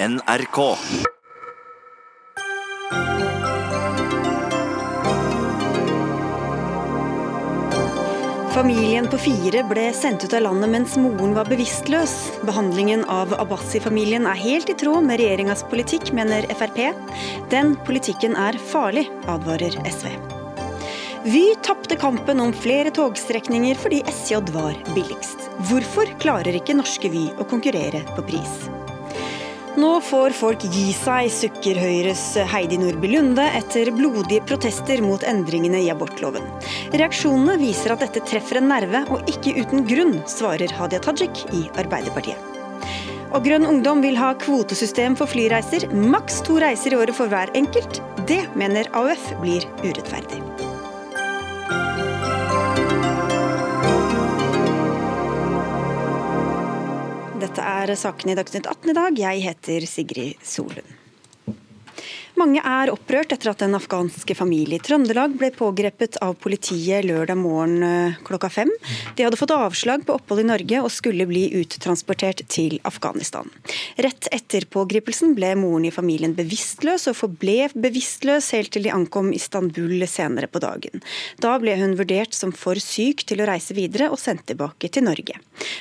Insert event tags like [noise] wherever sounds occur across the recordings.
NRK. Familien på fire ble sendt ut av landet mens moren var bevisstløs. Behandlingen av Abbasi-familien er helt i tråd med regjeringas politikk, mener Frp. Den politikken er farlig, advarer SV. Vy tapte kampen om flere togstrekninger fordi SJ var billigst. Hvorfor klarer ikke norske Vy å konkurrere på pris? Nå får folk gi seg, sukker Høyres Heidi Nordby Lunde etter blodige protester mot endringene i abortloven. Reaksjonene viser at dette treffer en nerve, og ikke uten grunn, svarer Hadia Tajik i Arbeiderpartiet. Og Grønn Ungdom vil ha kvotesystem for flyreiser, maks to reiser i året for hver enkelt. Det mener AUF blir urettferdig. Dette er sakene i Dagsnytt 18 i dag. Jeg heter Sigrid Solund. Mange er opprørt etter at en afghanske familie i Trøndelag ble pågrepet av politiet lørdag morgen eh, klokka fem. De hadde fått avslag på opphold i Norge og skulle bli uttransportert til Afghanistan. Rett etter pågripelsen ble moren i familien bevisstløs og forble bevisstløs helt til de ankom Istanbul senere på dagen. Da ble hun vurdert som for syk til å reise videre og sendt tilbake til Norge.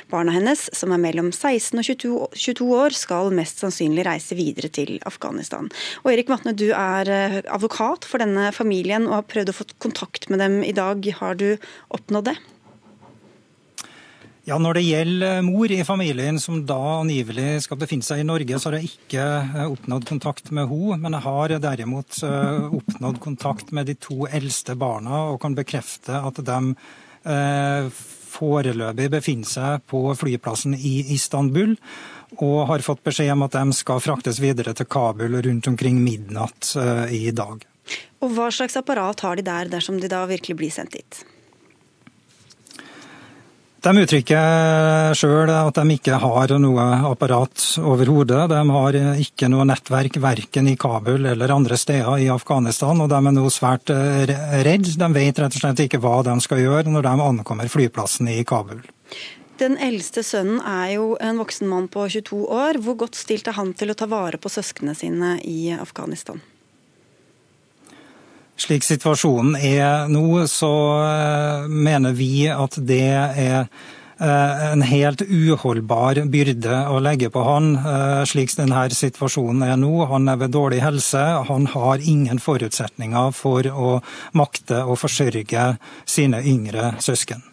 Barna hennes, som er mellom 16 og 22, 22 år, skal mest sannsynlig reise videre til Afghanistan. Og Erik Vatne, du er eh, advokat for denne familien og har prøvd å få kontakt med dem i dag. Har du oppnådd det? Ja, Når det gjelder mor i familien som da angivelig skal befinne seg i Norge, så har jeg ikke eh, oppnådd kontakt med henne. Men jeg har derimot eh, oppnådd kontakt med de to eldste barna og kan bekrefte at de foreløpig befinner seg på flyplassen i Istanbul og har fått beskjed om at de skal fraktes videre til Kabul rundt omkring midnatt eh, i dag. Og Hva slags apparat har de der dersom de da virkelig blir sendt dit? De uttrykker sjøl at de ikke har noe apparat overhodet. De har ikke noe nettverk verken i Kabul eller andre steder i Afghanistan, og de er nå svært eh, redd. De vet rett og slett ikke hva de skal gjøre når de ankommer flyplassen i Kabul. Den eldste sønnen er jo en voksen mann på 22 år. Hvor godt stilt er han til å ta vare på søsknene sine i Afghanistan? Slik situasjonen er nå, så eh, mener vi at det er eh, en helt uholdbar byrde å legge på han, eh, slik denne situasjonen er nå. Han er ved dårlig helse, han har ingen forutsetninger for å makte å forsørge sine yngre søsken.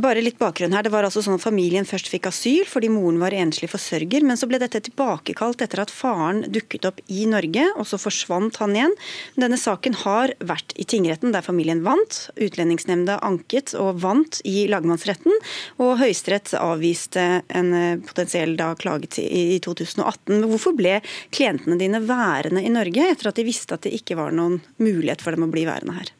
Bare litt bakgrunn her. Det var altså sånn at Familien først fikk asyl fordi moren var enslig forsørger, men så ble dette tilbakekalt etter at faren dukket opp i Norge, og så forsvant han igjen. Denne saken har vært i tingretten, der familien vant. Utlendingsnemnda anket og vant i lagmannsretten, og Høyesterett avviste en eh, potensiell da, klage i 2018. Men hvorfor ble klientene dine værende i Norge etter at de visste at det ikke var noen mulighet for dem å bli værende her?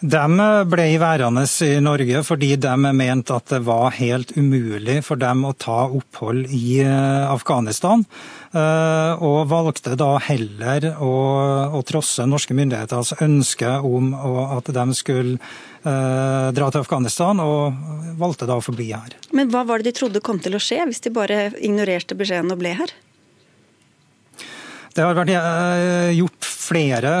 De ble værende i Norge fordi de mente at det var helt umulig for dem å ta opphold i eh, Afghanistan. Eh, og valgte da heller å, å trosse norske myndigheters ønske om at de skulle eh, dra til Afghanistan, og valgte da å forbli her. Men hva var det de trodde kom til å skje, hvis de bare ignorerte beskjeden og ble her? Det har vært eh, gjort flere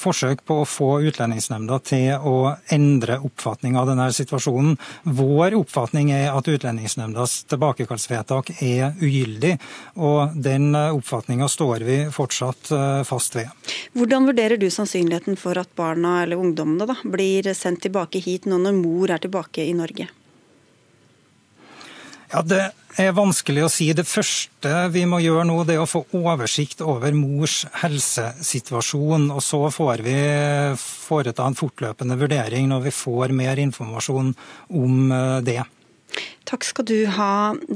forsøk på å få Utlendingsnemnda til å endre oppfatning av denne situasjonen. Vår oppfatning er at Utlendingsnemndas tilbakekallsvedtak er ugyldig, og den oppfatninga står vi fortsatt eh, fast ved. Hvordan vurderer du sannsynligheten for at barna eller ungdommene da, blir sendt tilbake hit nå når mor er tilbake i Norge? Ja, Det er vanskelig å si. Det første vi må gjøre nå, det er å få oversikt over mors helsesituasjon. Og så får vi foreta en fortløpende vurdering når vi får mer informasjon om eh, det. Takk skal du ha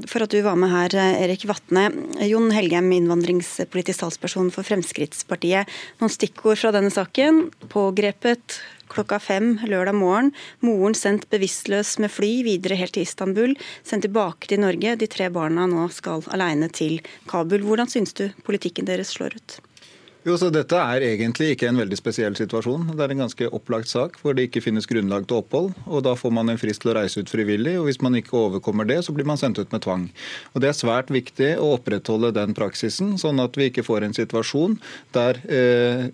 for at du var med her, Erik Vatne. Jon Helgheim, innvandringspolitisk talsperson for Fremskrittspartiet. Noen stikkord fra denne saken. Pågrepet klokka fem lørdag morgen. Moren sendt bevisstløs med fly videre helt til Istanbul. Sendt tilbake til Norge. De tre barna nå skal alene til Kabul. Hvordan syns du politikken deres slår ut? Jo, så Dette er egentlig ikke en veldig spesiell situasjon. Det er en ganske opplagt sak hvor det ikke finnes grunnlag til opphold. og Da får man en frist til å reise ut frivillig. og Hvis man ikke overkommer det, så blir man sendt ut med tvang. Og Det er svært viktig å opprettholde den praksisen, sånn at vi ikke får en situasjon der eh,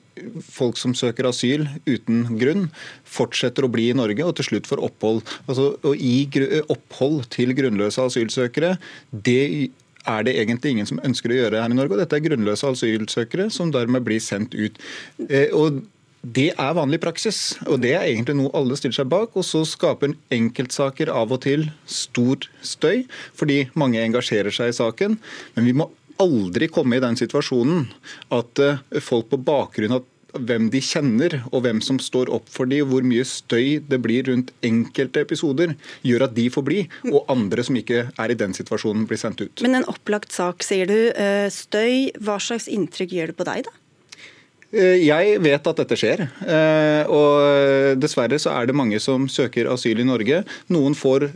folk som søker asyl uten grunn, fortsetter å bli i Norge og til slutt får opphold. Altså, Å gi opphold til grunnløse asylsøkere, det er det egentlig ingen som ønsker å gjøre her i Norge. og Dette er grunnløse asylsøkere som dermed blir sendt ut. Eh, og det er vanlig praksis, og det er egentlig noe alle stiller seg bak. Og så skaper enkeltsaker av og til stor støy, fordi mange engasjerer seg i saken. Men vi må aldri komme i den situasjonen at eh, folk på bakgrunn av hvem de kjenner og hvem som står opp for dem, hvor mye støy det blir rundt enkelte episoder, gjør at de får bli, og andre som ikke er i den situasjonen, blir sendt ut. Men en opplagt sak, sier du. Eh, støy, hva slags inntrykk gjør det på deg, da? Eh, jeg vet at dette skjer. Eh, og Dessverre så er det mange som søker asyl i Norge. Noen får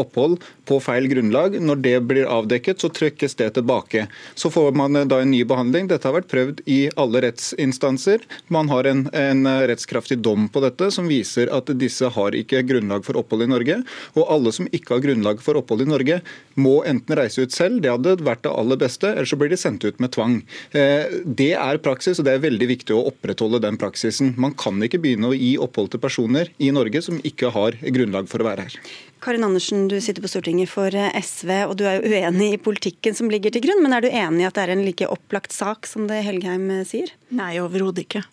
opphold på feil grunnlag. Når det blir avdekket, så trykkes det tilbake. Så får man da en ny behandling. Dette har vært prøvd i alle rettsinstanser. Man har en, en rettskraftig dom på dette som viser at disse har ikke grunnlag for opphold i Norge. Og alle som ikke har grunnlag for opphold i Norge, må enten reise ut selv, det hadde vært det aller beste, eller så blir de sendt ut med tvang. Det er praksis, og det er veldig viktig å opprettholde den praksisen. Man kan ikke begynne å gi opphold til personer i Norge som ikke har grunnlag for å være her. Karin Andersen, du sitter på Stortinget for eh, SV, og du er jo uenig i politikken som ligger til grunn. Men er du enig i at det er en like opplagt sak som det Helgheim eh, sier? Nei, overhodet ikke.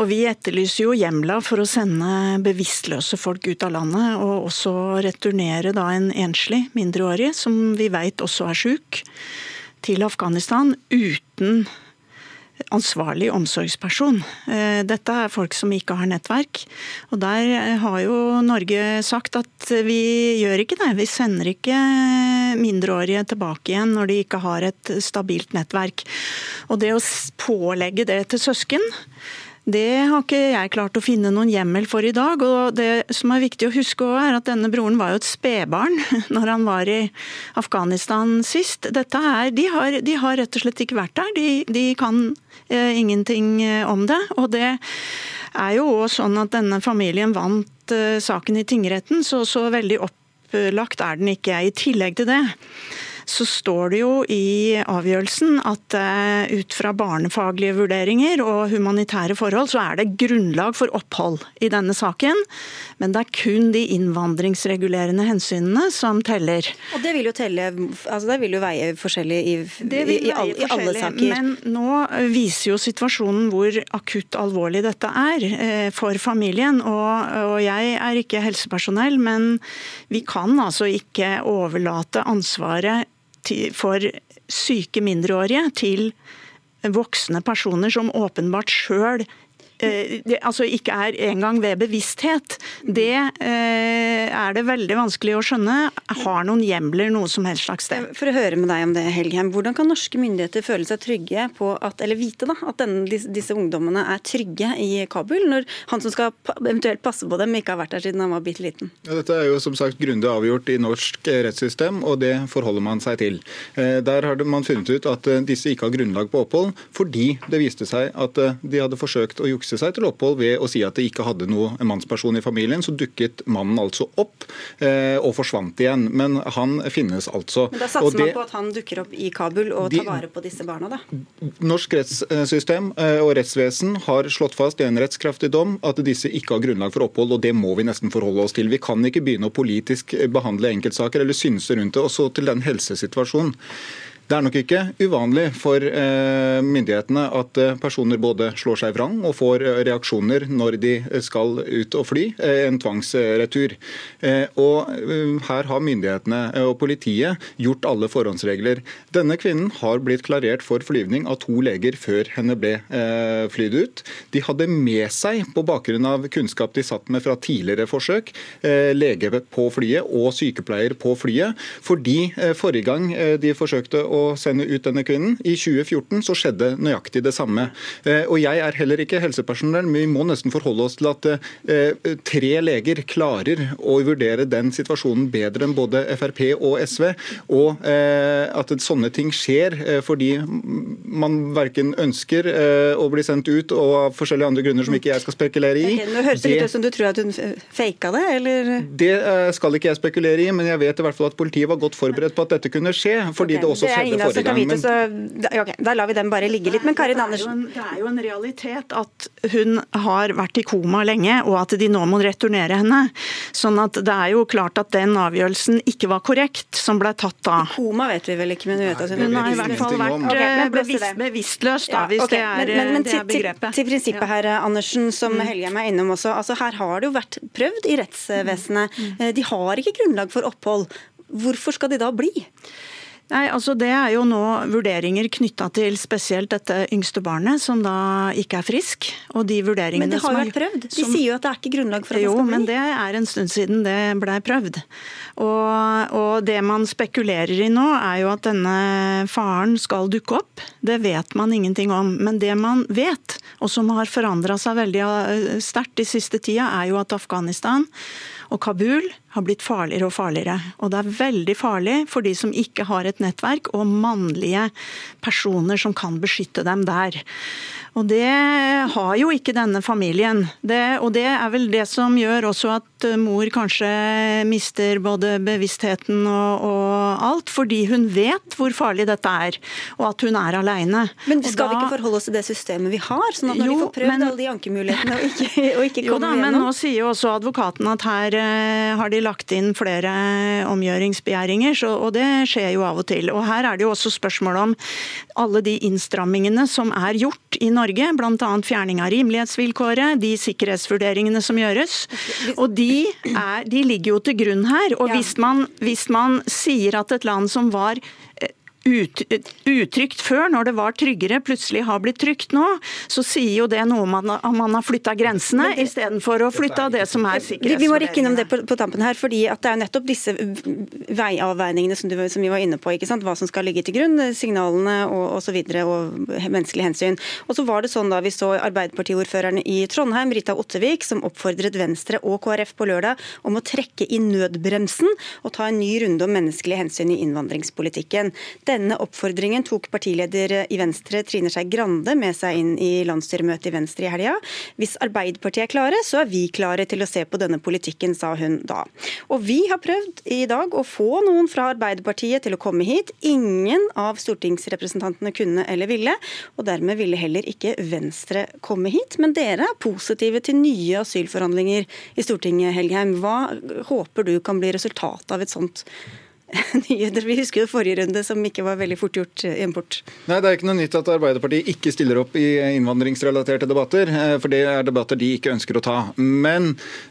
Og vi etterlyser jo hjemla for å sende bevisstløse folk ut av landet, og også returnere da en enslig mindreårig, som vi veit også er sjuk, til Afghanistan uten ansvarlig omsorgsperson. Eh, dette er folk som ikke har nettverk. Og der eh, har jo Norge sagt at vi gjør ikke det. Vi sender ikke mindreårige tilbake igjen når de ikke har et stabilt nettverk. Og det å pålegge det til søsken det har ikke jeg klart å finne noen hjemmel for i dag. og Det som er viktig å huske er at denne broren var jo et spedbarn [laughs] når han var i Afghanistan sist. Er, de, har, de, har, rett og slett ikke vært der. De, de kan eh, ingenting eh, om det. Og det er jo også sånn at denne familien vant eh, saken i tingretten, så så veldig opplagt er den ikke. I tillegg til det så står det jo i avgjørelsen at uh, ut fra barnefaglige vurderinger og humanitære forhold, så er det grunnlag for opphold i denne saken. Men det er kun de innvandringsregulerende hensynene som teller. Og det vil jo telle, altså det vil jo veie forskjellig i, i, i, alle, i alle saker. Men nå viser jo situasjonen hvor akutt alvorlig dette er uh, for familien. Og, og jeg er ikke helsepersonell, men vi kan altså ikke overlate ansvaret for syke mindreårige til voksne personer som åpenbart sjøl det, altså ikke er engang ved bevissthet, det eh, er det veldig vanskelig å skjønne har noen hjemler noe som helst slags sted. For å høre med deg om det, Helgheim. Hvordan kan norske myndigheter føle seg trygge på at, eller vite da, at denne, disse, disse, ungdommene er trygge i Kabul, når han som skal eventuelt passe på dem, ikke har vært der siden han var bitte liten? Ja, dette er jo som sagt grundig avgjort i norsk rettssystem, og det forholder man seg til. Eh, der har man funnet ut at disse ikke har grunnlag på opphold, fordi det viste seg at de hadde forsøkt å jukse fikse seg til opphold ved å si at det ikke hadde noe mannsperson i familien. Så dukket mannen altså opp eh, og forsvant igjen. Men han finnes altså. Men Da satser det, man på at han dukker opp i Kabul og tar vare på disse barna, da? Norsk rettssystem eh, og rettsvesen har slått fast i en rettskraftig dom at disse ikke har grunnlag for opphold, og det må vi nesten forholde oss til. Vi kan ikke begynne å politisk behandle enkeltsaker eller synse rundt det. Og så til den helsesituasjonen. Det er nok ikke uvanlig for eh, myndighetene at eh, personer både slår seg vrang og får eh, reaksjoner når de skal ut og fly, en tvangsretur. Og Her har myndighetene og politiet gjort alle forhåndsregler. Denne kvinnen har blitt klarert for flyvning av to leger før henne ble flydd ut. De hadde med seg, på bakgrunn av kunnskap de satt med fra tidligere forsøk, lege på flyet og sykepleier på flyet. Fordi forrige gang de forsøkte å å sende ut denne kvinnen. I 2014 så skjedde nøyaktig det samme. Og Jeg er heller ikke helsepersonell, men vi må nesten forholde oss til at tre leger klarer å vurdere den situasjonen bedre enn både Frp og SV. Og at sånne ting skjer fordi man verken ønsker å bli sendt ut og av forskjellige andre grunner som ikke jeg skal spekulere i. Okay, nå høres det ut som du tror at hun faka det, eller? Det skal ikke jeg spekulere i, men jeg vet i hvert fall at politiet var godt forberedt på at dette kunne skje, fordi okay, det også skjedde forrige kan Vite, så, okay, da lar vi den bare ligge litt. Men Karin Andersen? Det er jo en realitet at hun har vært i koma lenge, og at de nå må returnere henne. Sånn at det er jo klart at den avgjørelsen ikke var korrekt, som ble tatt da. I koma vet vi vel ikke, men hun vet at hun, har i hvert fall vært okay, bevisst, bevisstløs, da, hvis ja, det er, men, men, det er begrepet. Til, til prinsippet her, Andersen, som mm. Helgheim er innom også. altså Her har det jo vært prøvd i rettsvesenet. Mm. Eh, de har ikke grunnlag for opphold. Hvorfor skal de da bli? Nei, altså Det er jo nå vurderinger knytta til spesielt dette yngste barnet, som da ikke er frisk. Og de vurderingene Men det har jo vært prøvd? De som, sier jo at det er ikke grunnlag for at jo, det skal bli. Jo, men det er en stund siden det blei prøvd. Og, og, det man spekulerer i nå, er jo at denne faren skal dukke opp. Det vet man ingenting om. Men det man vet, og som har forandra seg veldig eh, sterkt de siste tida, er jo at Afghanistan og Kabul har blitt farligere og farligere. Og det er veldig farlig for de som ikke har et nettverk og mannlige personer som kan beskytte dem der. Og det har jo ikke denne familien. Det, og det er vel det som gjør også at mor kanskje mister både bevisstheten og, og alt, fordi hun vet hvor farlig dette er, og at hun er aleine. Men skal da, vi ikke forholde oss til det systemet vi har, sånn at når jo, de får prøvd men, alle de ankemulighetene og ikke, [laughs] og ikke kommer da, Men nå sier jo også advokaten at her uh, har de lagt inn flere omgjøringsbegjæringer, så, og det skjer jo av og til. Og her er det jo også spørsmål om alle de innstrammingene som er gjort i Norge Norge, bl.a. fjerning av rimelighetsvilkåret, de sikkerhetsvurderingene som gjøres. Og de, er, de ligger jo til grunn her. Og hvis man, hvis man sier at et land som var ut, utrygt før, når det var tryggere, plutselig har blitt trygt nå, så sier jo det noe om at man har flytta grensene istedenfor å flytte det som er sikkerhetsvurderingene. Vi må rekke innom det på, på, tampen her, fordi at det er nettopp disse veiavveiningene som, du, som vi var inne på. ikke sant? Hva som skal ligge til grunn, signalene og osv. Og, og menneskelige hensyn. Og så var det sånn da vi så Arbeiderpartiordføreren i Trondheim, Rita Ottevik, som oppfordret Venstre og KrF på lørdag om å trekke i nødbremsen og ta en ny runde om menneskelige hensyn i innvandringspolitikken. Denne oppfordringen tok partileder i Venstre Trine Skei Grande med seg inn i landsstyremøtet i Venstre i helga. Hvis Arbeiderpartiet er klare, så er vi klare til å se på denne politikken, sa hun da. Og vi har prøvd i dag å få noen fra Arbeiderpartiet til å komme hit. Ingen av stortingsrepresentantene kunne eller ville, og dermed ville heller ikke Venstre komme hit. Men dere er positive til nye asylforhandlinger i Stortinget, Helgheim. Hva håper du kan bli resultatet av et sånt [laughs] nyheter. Vi husker jo forrige runde, som ikke var veldig fort gjort i import. Nei, Det er ikke noe nytt at Arbeiderpartiet ikke stiller opp i innvandringsrelaterte debatter. Eh, for det er debatter de ikke ønsker å ta. Men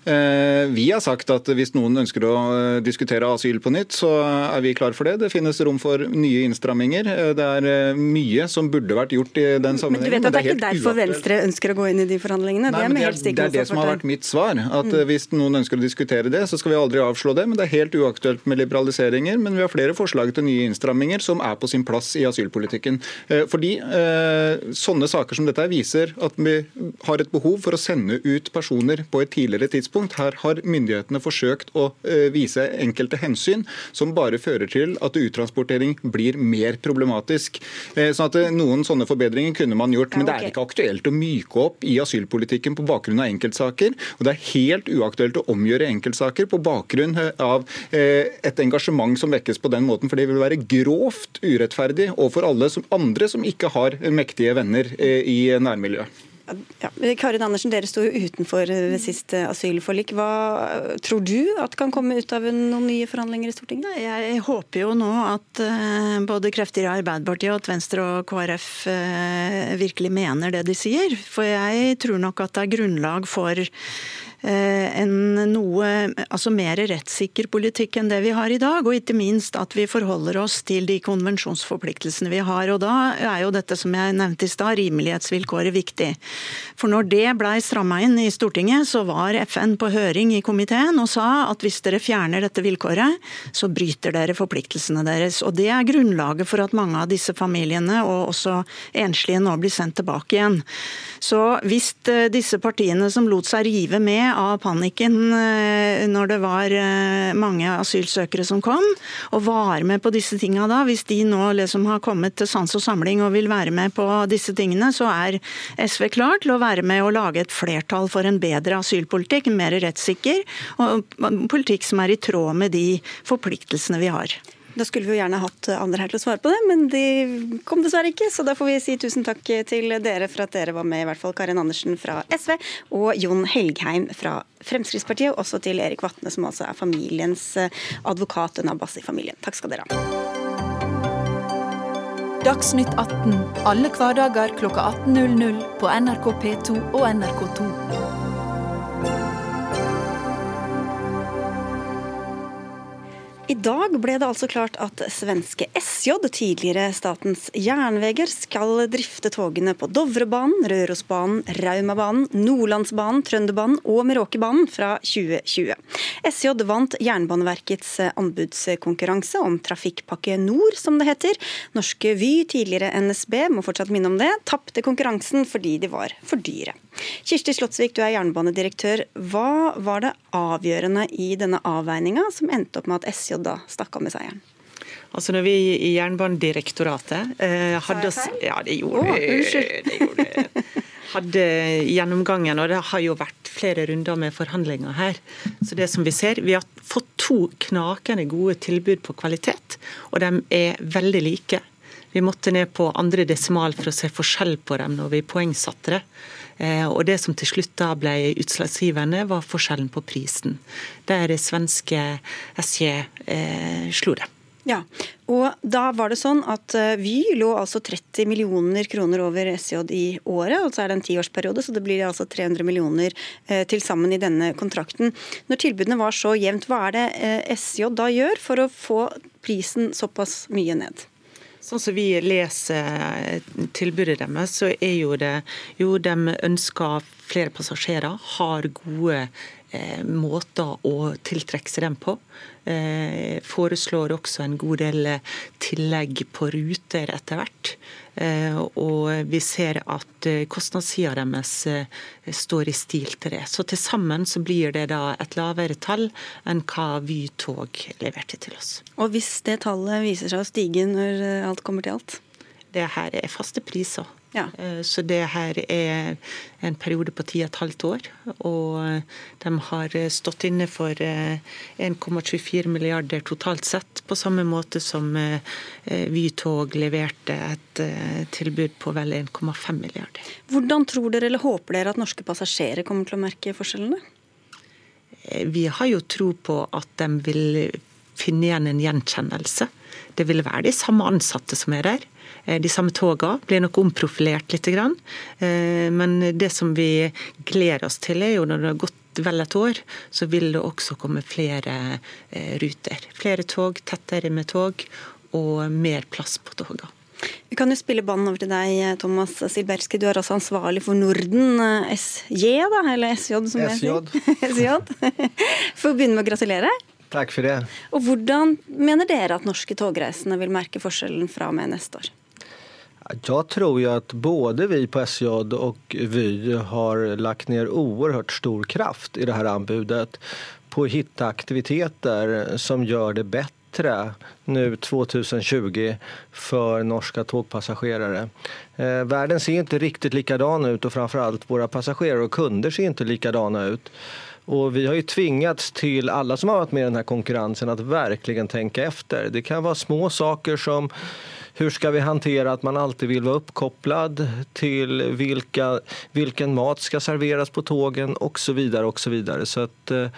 eh, vi har sagt at hvis noen ønsker å eh, diskutere asyl på nytt, så er vi klar for det. Det finnes rom for nye innstramminger. Det er mye som burde vært gjort i den sammenhengen. Men du vet at det er ikke derfor Venstre ønsker å gå inn i de forhandlingene? Nei, det, er, det, er, det, er det som har vært mitt svar. At mm. Hvis noen ønsker å diskutere det, så skal vi aldri avslå det. Men det er helt uaktuelt med liberalisering innstramminger, men vi har flere forslag til nye innstramminger som er på sin plass i asylpolitikken. Eh, fordi eh, sånne saker som dette viser at vi har et behov for å sende ut personer på et tidligere tidspunkt. Her har myndighetene forsøkt å eh, vise enkelte hensyn som bare fører til at uttransportering blir mer problematisk. Sånn at Noen sånne forbedringer kunne man gjort, men det er ikke aktuelt å myke opp i asylpolitikken på bakgrunn av enkeltsaker. Og det er helt uaktuelt å omgjøre enkeltsaker på bakgrunn av et engasjement som vekkes på den måten. For det vil være grovt urettferdig overfor alle som andre som ikke har mektige venner eh, i nærmiljøet. Ja, Karin Andersen, dere sto jo utenfor ved siste asylforlik. Hva tror du at kan komme ut av noen nye forhandlinger i Stortinget? Jeg håper jo nå at eh, både krefter i Arbeiderpartiet og at Venstre og KrF eh, virkelig mener det de sier. For jeg tror nok at det er grunnlag for eh, en noe altså mer rettssikker politikk enn det vi har i dag. Og ikke minst at vi forholder oss til de konvensjonsforpliktelsene vi har. Og da er jo dette som jeg nevnte i stad, rimelighetsvilkåret viktig. For når det blei stramma inn i Stortinget, så var FN på høring i komiteen og sa at hvis dere fjerner dette vilkåret, så bryter dere forpliktelsene deres. Og det er grunnlaget for at mange av disse familiene, og også enslige, nå blir sendt tilbake igjen. Så hvis eh, disse partiene som lot seg rive med av panikken eh, når det var eh, mange asylsøkere som kom, og var med på disse tinga da, hvis de nå liksom har kommet til sans og samling og vil være med på disse tingene, så er SV klar til å være med og lage et flertall for en bedre asylpolitikk, en mer rettssikker, og politikk som er i tråd med de forpliktelsene vi har. Da skulle vi jo gjerne hatt andre her til å svare på det, men de kom dessverre ikke. Så da får vi si tusen takk til dere for at dere var med, i hvert fall Karin Andersen fra SV og Jon Helgheim fra Fremskrittspartiet, og også til Erik Vatne, som altså er familiens advokat under Abbasi-familien. Takk skal dere ha. Dagsnytt 18 alle hverdager klokka 18.00 på NRK P2 og NRK2. I dag ble det altså klart at svenske SJ, tidligere Statens Jernveger, skal drifte togene på Dovrebanen, Rørosbanen, Raumabanen, Nordlandsbanen, Trønderbanen og Meråkerbanen fra 2020. SJ vant Jernbaneverkets anbudskonkurranse om Trafikkpakke Nord, som det heter. Norske Vy, tidligere NSB, må fortsatt minne om det, tapte konkurransen fordi de var for dyre. Kirsti Slottsvik, du er jernbanedirektør. Hva var det avgjørende i denne avveininga som endte opp med at SJ da stakk av med seieren? Altså når vi i Jernbanedirektoratet eh, hadde oss Ja, det gjorde, oh, det gjorde hadde gjennomgangen, og det har jo vært flere runder med forhandlinger her. Så det som Vi ser, vi har fått to knakende gode tilbud på kvalitet, og de er veldig like. Vi måtte ned på andre desimal for å se forskjell på dem når vi poengsatte det. Eh, og Det som til slutt da ble utslagsgivende, var forskjellen på prisen. Der det svenske SJ eh, slo det. Ja, og da var det sånn at eh, Vy lå altså 30 millioner kroner over SJ i året. og så er det en tiårsperiode, så det blir altså 300 millioner eh, til sammen i denne kontrakten. Når tilbudene var så jevnt, hva er det SJ da gjør for å få prisen såpass mye ned? Sånn som vi leser tilbudet deres, så er jo det jo de ønsker flere passasjerer, har gode eh, måter å tiltrekke seg dem på. Eh, foreslår også en god del tillegg på ruter etter hvert. Eh, og vi ser at eh, kostnadssida deres eh, står i stil til det. Så til sammen så blir det da et lavere tall enn hva Vy tog leverte til oss. Og hvis det tallet viser seg å stige når alt kommer til alt? Det her er faste priser. Ja. Eh, så det her er en periode på ti og et halvt år. Og de har stått inne for 1,24 eh, milliarder totalt sett, på samme måte som eh, Vytog leverte et tilbud på vel 1,5 milliarder. Hvordan tror dere eller håper dere at norske passasjerer kommer til å merke forskjellene? Vi har jo tro på at de vil finne igjen en gjenkjennelse. Det vil være de samme ansatte som er der. Eh, de samme togene blir nok omprofilert litt. Eh, men det som vi gleder oss til, er jo når det har gått vel et år, så vil det også komme flere eh, ruter. Flere tog, tettere med tog og mer plass på togene. Vi kan jo spille banen over til deg, Thomas Silberski. Du er altså ansvarlig for Norden SJ, da, eller SJ som jeg heter. [laughs] SJ. [laughs] Får begynne med å gratulere. Takk for det. Og Hvordan mener dere at norske togreisende vil merke forskjellen fra og med neste år? Jag tror ju att både vi på SJ och Vy har lagt ner oerhört stor kraft i det här anbudet på att hitta aktiviteter som gör det bättre nu 2020 för norska tågpassagerare. Eh, världen ser inte riktigt likadan ut och framförallt våra passagerare och kunder ser inte likadana ut. Och vi har ju tvingats till alla som har varit med i den här konkurrensen att verkligen tänka efter. Det kan vara små saker som hur ska vi hantera att man alltid vill vara uppkopplad till vilka, vilken mat ska serveras på tågen och så vidare. och så vidare. Så att, eh,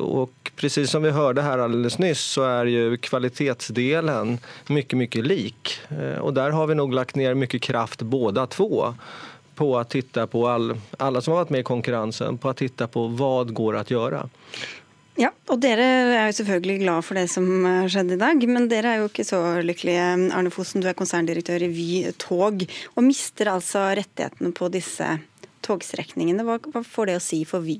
och precis som vi hörde här alldeles nyss så är ju kvalitetsdelen mycket, mycket lik. Eh, och där har vi nog lagt ner mycket kraft båda två på å titte på all, alla som har vært med i konkurrensen, på å titte på vad går å gjøre. Ja, og dere er jo selvfølgelig glad for det som har skjedd i dag, men dere er jo ikke så lykkelige. Arne Fossen, du er konserndirektør i Vy tog, og mister altså rettighetene på disse togstrekningene. Hva, hva får det å si for Vy?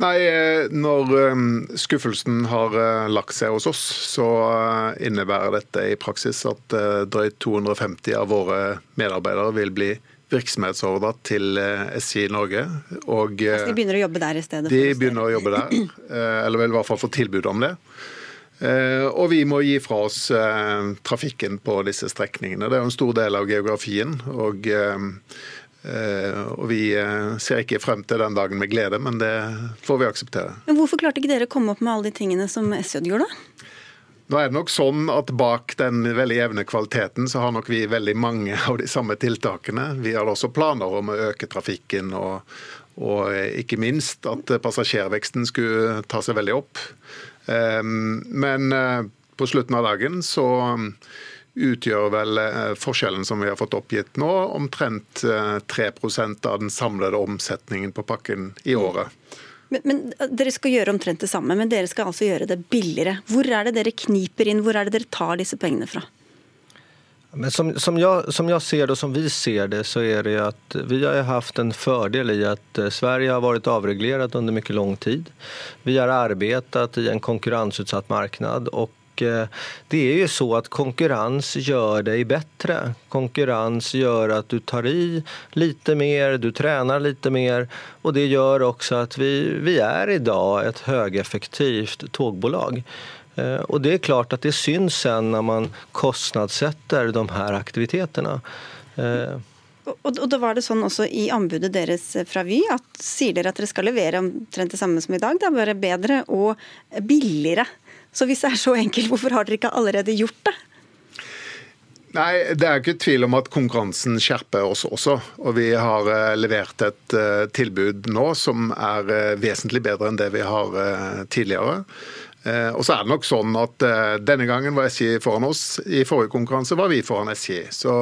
Nei, eh, Når eh, skuffelsen har eh, lagt seg hos oss, så innebærer dette i praksis at drøyt 250 av våre medarbeidere vil bli virksomhetsordre til SJ Norge. Og, altså de begynner å jobbe der i stedet? De begynner å jobbe der, eller vil i hvert fall få tilbud om det. Og vi må gi fra oss trafikken på disse strekningene. Det er jo en stor del av geografien. og Eh, og Vi eh, ser ikke frem til den dagen med glede, men det får vi akseptere. Men Hvorfor klarte ikke dere å komme opp med alle de tingene som SJ gjorde? Nå er det nok sånn at Bak den veldig jevne kvaliteten så har nok vi veldig mange av de samme tiltakene. Vi har også planer om å øke trafikken og, og ikke minst at passasjerveksten skulle ta seg veldig opp. Eh, men på slutten av dagen så utgjør vel eh, forskjellen som vi har fått oppgitt nå, omtrent 3 eh, av den samlede omsetningen på pakken i året. Men, men, eh, Dere skal gjøre omtrent det samme, men dere skal altså gjøre det billigere. Hvor er det dere kniper inn, hvor er det dere tar disse pengene fra? Men som, som, jeg, som jeg ser det, og som vi ser det, så er det at vi har hatt en fordel i at Sverige har vært avregulert under mye lang tid. Vi har arbeidet i en konkurranseutsatt marked. og Eh, det är ju så att konkurrens gör dig bättre. Konkurrens gör att du tar i lite mer, du tränar lite mer och det gör också att vi, vi är idag ett högeffektivt tågbolag. Eh, och det är klart att det syns sen när man kostnadssätter de här aktiviteterna. Eh, og, og da var det sånn også i anbudet deres fra Vy at sier dere at dere skal levere omtrent det samme som i dag, det er bare bedre og billigere. Så hvis det er så enkelt, hvorfor har dere ikke allerede gjort det? Nei, Det er ikke tvil om at konkurransen skjerper oss også. Og vi har uh, levert et uh, tilbud nå som er uh, vesentlig bedre enn det vi har tidligere. Og så er det nok sånn at Denne gangen var SJ foran oss. I forrige konkurranse var vi foran SJ. Så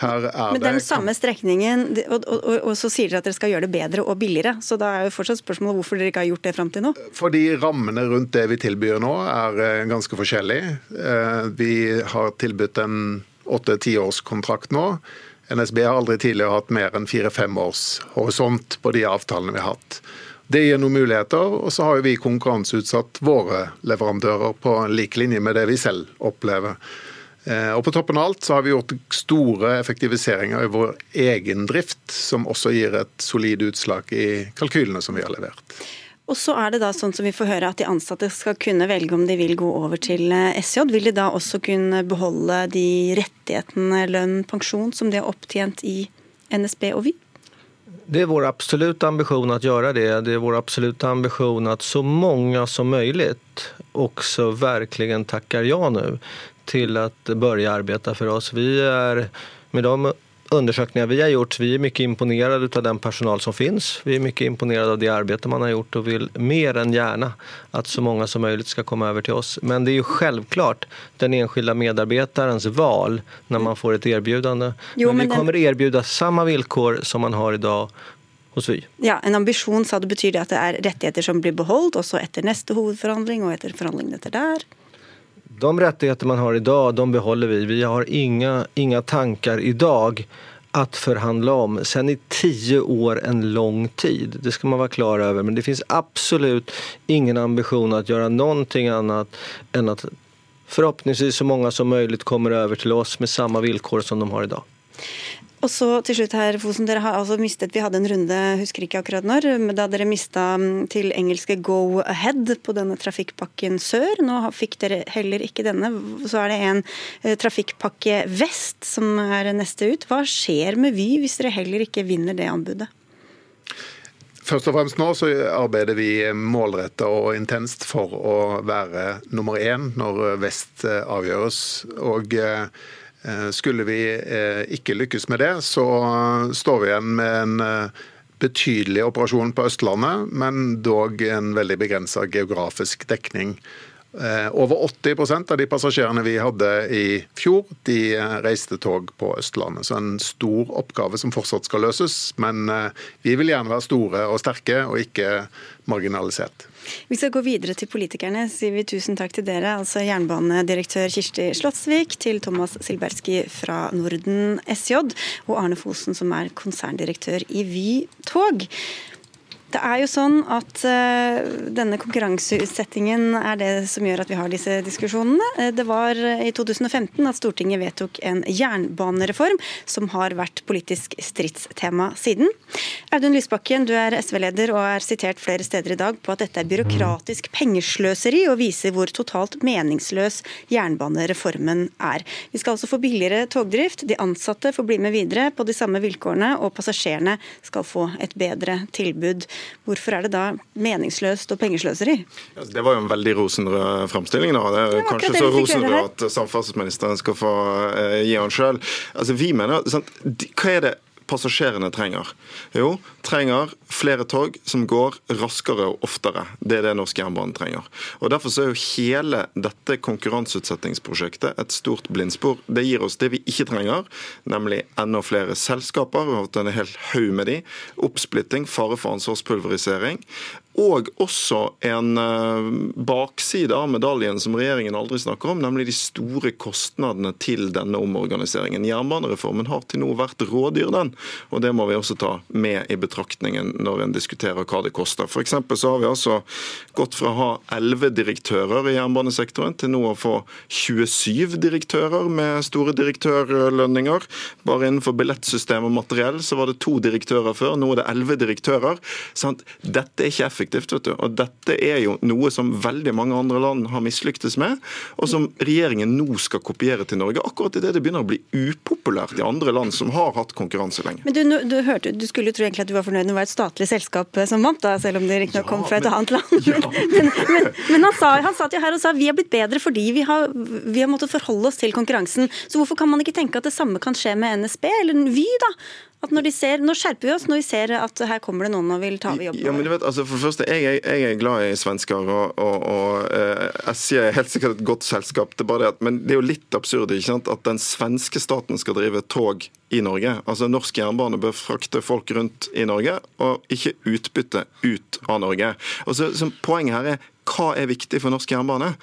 her er Men den samme strekningen, og, og, og, og, så sier dere at dere skal gjøre det bedre og billigere. Så da er jo fortsatt spørsmålet hvorfor dere ikke har gjort det fram til nå? Fordi rammene rundt det vi tilbyr nå er eh, ganske forskjellige. Eh, vi har tilbudt en åtte-tiårskontrakt nå. NSB har aldri tidligere hatt mer enn fire-fem års horisont på de avtalene vi har hatt. Det gir noen muligheter, og så har vi konkurranseutsatt våre leverandører på lik linje med det vi selv opplever. Eh, og På toppen av alt så har vi gjort store effektiviseringer i vår egen drift, som også gir et solid utslag i kalkylene som vi har levert. Og så er det da sånn som vi får høre at de ansatte skal kunne velge om de vil gå over til eh, SJ. Vil de da også kunne beholde de rettighetene, lønn, pensjon som de har opptjent i NSB og Vy? Det er vår absolutte ambisjon å gjøre det. Det er vår absolutte ambisjon at så mange som mulig også virkelig takker ja nå til å begynne arbeide for oss. Vi er med de undersökningar vi har gjort, vi er mye imponerade av den personal som finns. Vi er mye imponerade av det arbeidet man har gjort og vil mer enn gjerne at så mange som mulig skal komme over til oss. Men det er jo selvklart den enskilde medarbeiderens val når man får et erbjudande. Jo, men, men vi kommer den... erbjuda samme vilkår som man har i dag hos Vy. Ja, En ambisjon sa det betyr det at det er rettigheter som blir beholdt også etter neste hovedforhandling og etter forhandlingene etter der? De rättigheter man har idag, de behåller vi. Vi har inga, inga tankar idag att förhandla om. Sen är tio år en lång tid, det ska man vara klar över. Men det finns absolut ingen ambition att göra någonting annat än att förhoppningsvis så många som möjligt kommer över till oss med samma villkor som de har idag. Og så til slutt her, Fosen, dere har altså mistet, Vi hadde en runde, husker ikke akkurat når, da dere mista mm, til engelske Go Ahead på denne trafikkpakken sør. Nå fikk dere heller ikke denne. Så er det en eh, trafikkpakke vest som er neste ut. Hva skjer med Vy hvis dere heller ikke vinner det anbudet? Først og fremst nå så arbeider vi målretta og intenst for å være nummer én når Vest eh, avgjøres. Og Eh, skulle vi eh, ikke lykkes med det, så står vi igjen med en eh, betydelig operasjon på Østlandet, men dog en veldig begrensa geografisk dekning. Eh, over 80% av de passasjerene vi hadde i fjor, de eh, reiste tog på Østlandet. Så en stor oppgave som fortsatt skal løses. Men eh, vi vil gjerne være store og sterke, og ikke marginalisert. Vi skal gå videre til politikerne, sier vi tusen takk til dere. Altså jernbanedirektør Kirsti Slottsvik, til Thomas Silberski fra Norden SJ, og Arne Fosen, som er konserndirektør i Vy tog. Det er jo sånn at uh, denne konkurranseutsettingen er det som gjør at vi har disse diskusjonene. Uh, det var i 2015 at Stortinget vedtok en jernbanereform som har vært politisk stridstema siden. Audun Lysbakken, du er SV-leder og er sitert flere steder i dag på at dette er byråkratisk pengesløseri og viser hvor totalt meningsløs jernbanereformen er. Vi skal altså få billigere togdrift, de ansatte får bli med videre på de samme vilkårene, og passasjerene skal få et bedre tilbud. Hvorfor er det da meningsløst og pengesløseri? Det var jo en veldig rosenrød framstilling. Da. Det er det kanskje så rosenrød at samferdselsministeren skal få uh, gi han sjøl. Altså, vi mener, sant? Hva er det passasjerene trenger? Jo, trenger flere tog som går raskere og oftere. Det er det norsk jernbane trenger. Og Derfor så er jo hele dette konkurranseutsettingsprosjektet et stort blindspor. Det gir oss det vi ikke trenger, nemlig enda flere selskaper. Vi har hatt en hel haug med de. Oppsplitting, fare for ansvarspulverisering. Og også en eh, bakside av medaljen som regjeringen aldri snakker om, nemlig de store kostnadene til denne omorganiseringen. Jernbanereformen har til nå vært rådyr, den. Og det må vi også ta med i betraktningen når en diskuterer hva det koster. For så har vi altså gått fra å ha 11 direktører i jernbanesektoren til nå å få 27 direktører med store direktørlønninger. Bare innenfor billettsystem og materiell så var det to direktører før, nå er det 11 direktører. Sant? Dette er ikke effektivt effektivt. vet du. Og Dette er jo noe som veldig mange andre land har mislyktes med, og som regjeringen nå skal kopiere til Norge. Akkurat idet det begynner å bli upopulært i andre land som har hatt konkurranse lenge. Men Du, du, hørte, du skulle jo tro egentlig at du var fornøyd med det var et statlig selskap eh, som vant, da, selv om det riktignok ja, kom fra et annet land. [laughs] Ja. [laughs] men, men, men han, sa, han satt jo her og sa vi har blitt bedre fordi vi har, vi har måttet forholde oss til konkurransen. Så hvorfor kan man ikke tenke at det samme kan skje med NSB eller Vy? da? At når de ser, Nå skjerper vi oss når vi ser at her kommer det noen og vil ta over jobben. Ja, men du vet, altså for det første, Jeg, jeg er glad i svensker, og, og, og eh, SJ er helt sikkert et godt selskap. det er bare det at, Men det er jo litt absurd ikke sant, at den svenske staten skal drive tog i Norge. Altså Norsk jernbane bør frakte folk rundt i Norge, og ikke utbytte ut av Norge. Og så, så Poenget her er hva er viktig for norsk jernbane?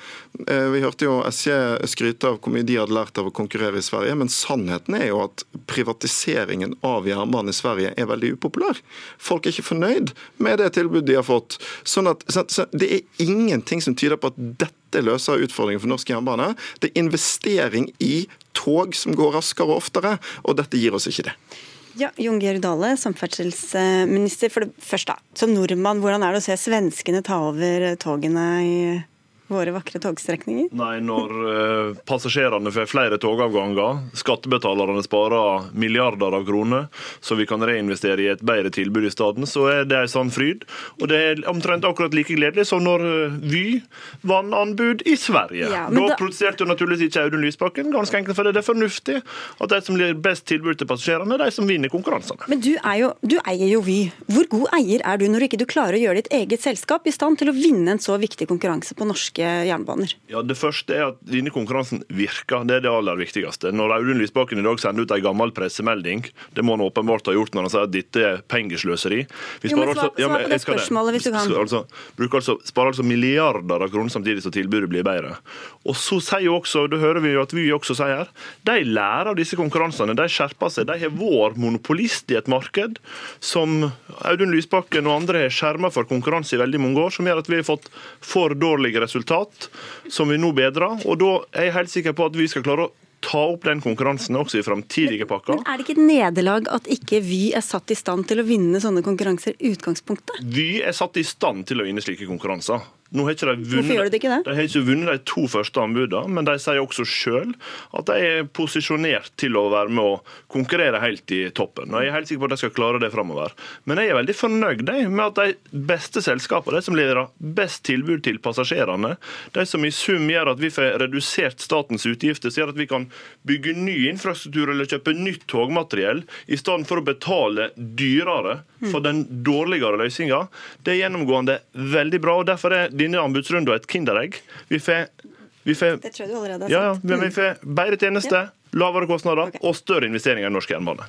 Eh, vi hørte jo SJ skryte av hvor mye de hadde lært av å konkurrere i Sverige, men sannheten er jo at privatiseringen av jernbanen i Sverige er veldig upopulær. Folk er ikke fornøyd med det tilbudet de har fått. Sånn at så Det er ingenting som tyder på at dette løser utfordringen for norsk jernbane. Det er investering i tog som går raskere og oftere, og dette gir oss ikke det. Ja, Jon Georg Dale, samferdselsminister. For det første, som nordmann, hvordan er det å se svenskene ta over togene i våre vakre togstrekninger? Nei, når uh, passasjerene får flere togavganger, skattebetalerne sparer milliarder av kroner, så vi kan reinvestere i et bedre tilbud i stedet, så er det en sann fryd. Og det er omtrent akkurat like gledelig som når uh, Vy vant anbud i Sverige. Ja, da, da protesterte naturligvis ikke Audun Lysbakken, ganske enkelt fordi det er fornuftig at de som gir best tilbud til passasjerene, er de som vinner konkurransene. Men du, jo, du eier jo Vy. Hvor god eier er du når ikke du klarer å gjøre ditt eget selskap i stand til å vinne en så viktig konkurranse på norske norske jernbaner? Ja, Det første er at denne konkurransen virker. Det er det aller viktigste. Når Audun Lysbakken i dag sender ut en gammel pressemelding, det må han åpenbart ha gjort når han sier at dette er pengesløseri. Vi jo, men altså, ja, men, på det spørsmålet hvis du kan. Altså, altså, sparer altså milliarder av kroner samtidig som tilbudet blir bedre. Og så sier jo også, det hører vi jo at vi også sier, her, de lærer av disse konkurransene. De skjerper seg. De har vært monopolist i et marked som Audun Lysbakken og andre har skjerma for konkurranse i veldig mange år, som gjør at vi har fått for dårlige resultat, som vi nå bedrer. Og da er jeg helt sikker på at vi skal klare å ta opp den konkurransen også i framtidige pakker. Men Er det ikke et nederlag at ikke Vy er satt i stand til å vinne sånne konkurranser i utgangspunktet? Vy er satt i stand til å vinne slike konkurranser. Nå har ikke de vunnet, Hvorfor gjør de ikke det? De har ikke vunnet de to første anbudene, men de sier også sjøl at de er posisjonert til å være med å konkurrere helt i toppen. Og Jeg er helt sikker på at de skal klare det framover. Men jeg er veldig fornøyd med at de beste selskapene, de som leverer best tilbud til passasjerene, de som i sum gjør at vi får redusert statens utgifter, så gjør at vi kan bygge ny infrastruktur eller kjøpe nytt togmateriell, i stedet for å betale dyrere for den dårligere løsninga, det er gjennomgående veldig bra. og Derfor er denne anbudsrunden et kinderegg. Vi får, vi får. Ja, ja, får bedre tjenester. Lavere kostnader okay. og større investeringer i norsk jernbane.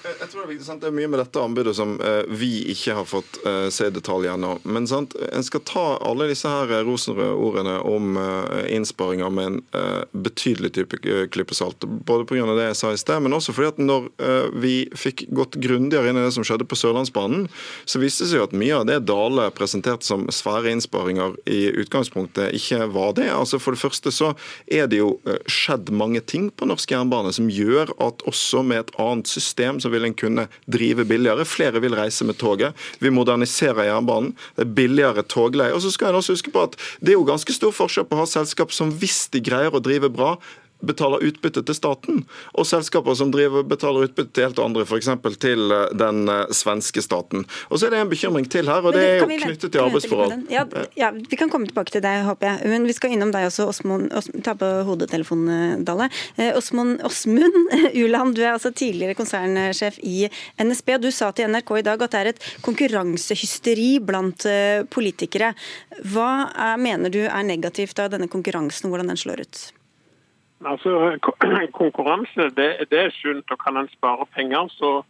Jeg tror Det er sant? Det er mye med dette anbudet som eh, vi ikke har fått eh, se detaljer ennå. Men sant? en skal ta alle disse her rosenrøde ordene om eh, innsparinger med en eh, betydelig type klippesalt. klype salt. Både pga. det jeg sa i sted, men også fordi at når eh, vi fikk gått grundigere inn i det som skjedde på Sørlandsbanen, så viste det seg at mye av det Dale presenterte som svære innsparinger i utgangspunktet, ikke var det. Altså For det første så er det jo skjedd mange ting på norsk jernbane jernbane som gjør at også med et annet system så vil en kunne drive billigere. Flere vil reise med toget. Vi moderniserer jernbanen. Det er billigere togleie. Og så skal en også huske på at Det er jo ganske stor forskjell på å ha selskap som hvis de greier å drive bra, betaler utbytte til staten, og selskaper som driver, betaler utbytte til helt andre, f.eks. til eh, den eh, svenske staten. Og Så er det en bekymring til her, og det er jo knyttet til arbeidsforhold. Ja, ja, Vi kan komme tilbake til deg, håper jeg. Men vi skal innom deg også, Osmund. Ta på hodetelefonen, Dale. Åsmund Uland, [laughs] du er altså tidligere konsernsjef i NSB. og Du sa til NRK i dag at det er et konkurransehysteri blant politikere. Hva er, mener du er negativt av denne konkurransen, hvordan den slår ut? Altså, [clears throat] Konkurranse det, det er sunt, og kan en spare penger, så,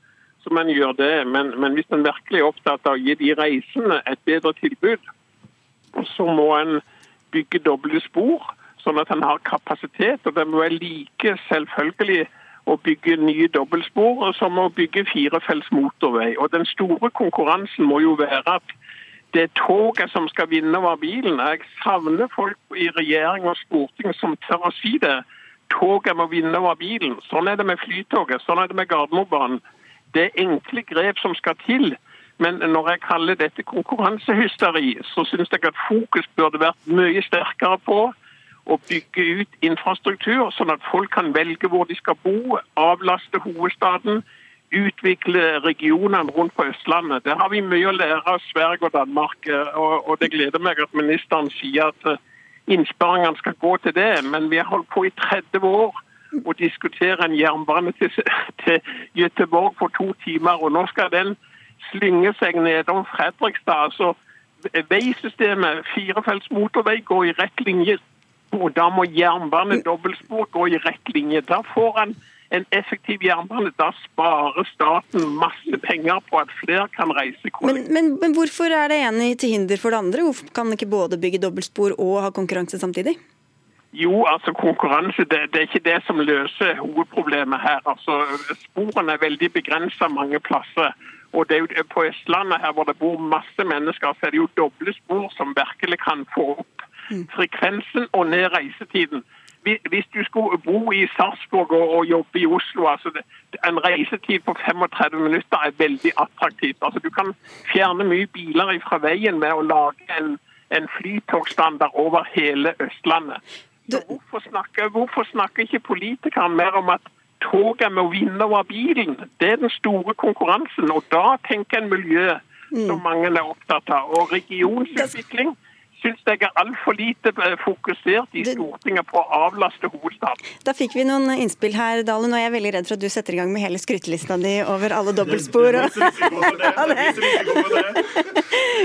så man gjør det. Men, men hvis en virkelig er opptatt av å gi de reisende et bedre tilbud, så må en bygge doble spor, sånn at en har kapasitet. Og det må være like selvfølgelig å bygge nye dobbeltspor som å bygge firefelts motorvei. Og Den store konkurransen må jo være at det er toget som skal vinne over bilen. Jeg savner folk i regjering og storting som tør å si det toget må vinne over bilen. Sånn er det med Flytoget, sånn er det med Gardermobanen. Det er enkle grep som skal til. Men når jeg kaller dette konkurransehysteri, så syns jeg at fokus burde vært mye sterkere på å bygge ut infrastruktur, sånn at folk kan velge hvor de skal bo, avlaste hovedstaden, utvikle regionene rundt på Østlandet. Der har vi mye å lære av Sverige og Danmark. Og, det gleder meg at ministeren sier at innsparingene skal gå til det. Men vi har holdt på i 30 år å diskutere en jernbane til, til Göteborg for to timer. Og nå skal den slynge seg nedom Fredrikstad. Så veisystemet, firefelts motorvei, går i rett linje. Og da må jernbane, dobbeltspor, gå i rett linje. Da får han en effektiv jernbane. Da sparer staten masse penger på at flere kan reise kollektivt. Men, men, men, hvorfor er det ene til hinder for det andre? Hvorfor kan man ikke både bygge dobbeltspor og ha konkurranse samtidig? Jo, altså konkurranse det, det, er ikke det som løser hovedproblemet her. Altså, Sporene er veldig begrensa mange plasser. Og det er jo På Østlandet her hvor det bor masse mennesker, så er det jo doble spor som virkelig kan få opp mm. frekvensen og ned reisetiden hvis du skulle bo i Sarpsborg og, jobbe i Oslo altså En reisetid på 35 minutter er veldig attraktivt. Altså Du kan fjerne mye biler fra veien med å lage en, en flytogstandard over hele Østlandet. Hvorfor snakker, hvorfor snakker ikke politikerne mer om at toget må vinne over bilen? Det er den store konkurransen. Og da tenker en miljø som mm. mange er opptatt av. Og regionsutvikling syns jeg er altfor lite eh, fokusert i Stortinget på å avlaste hovedstaden. Da fikk vi noen innspill her, Dalen, og jeg er veldig redd for at du setter i gang med hele skrytelista di over alle dobbeltspor.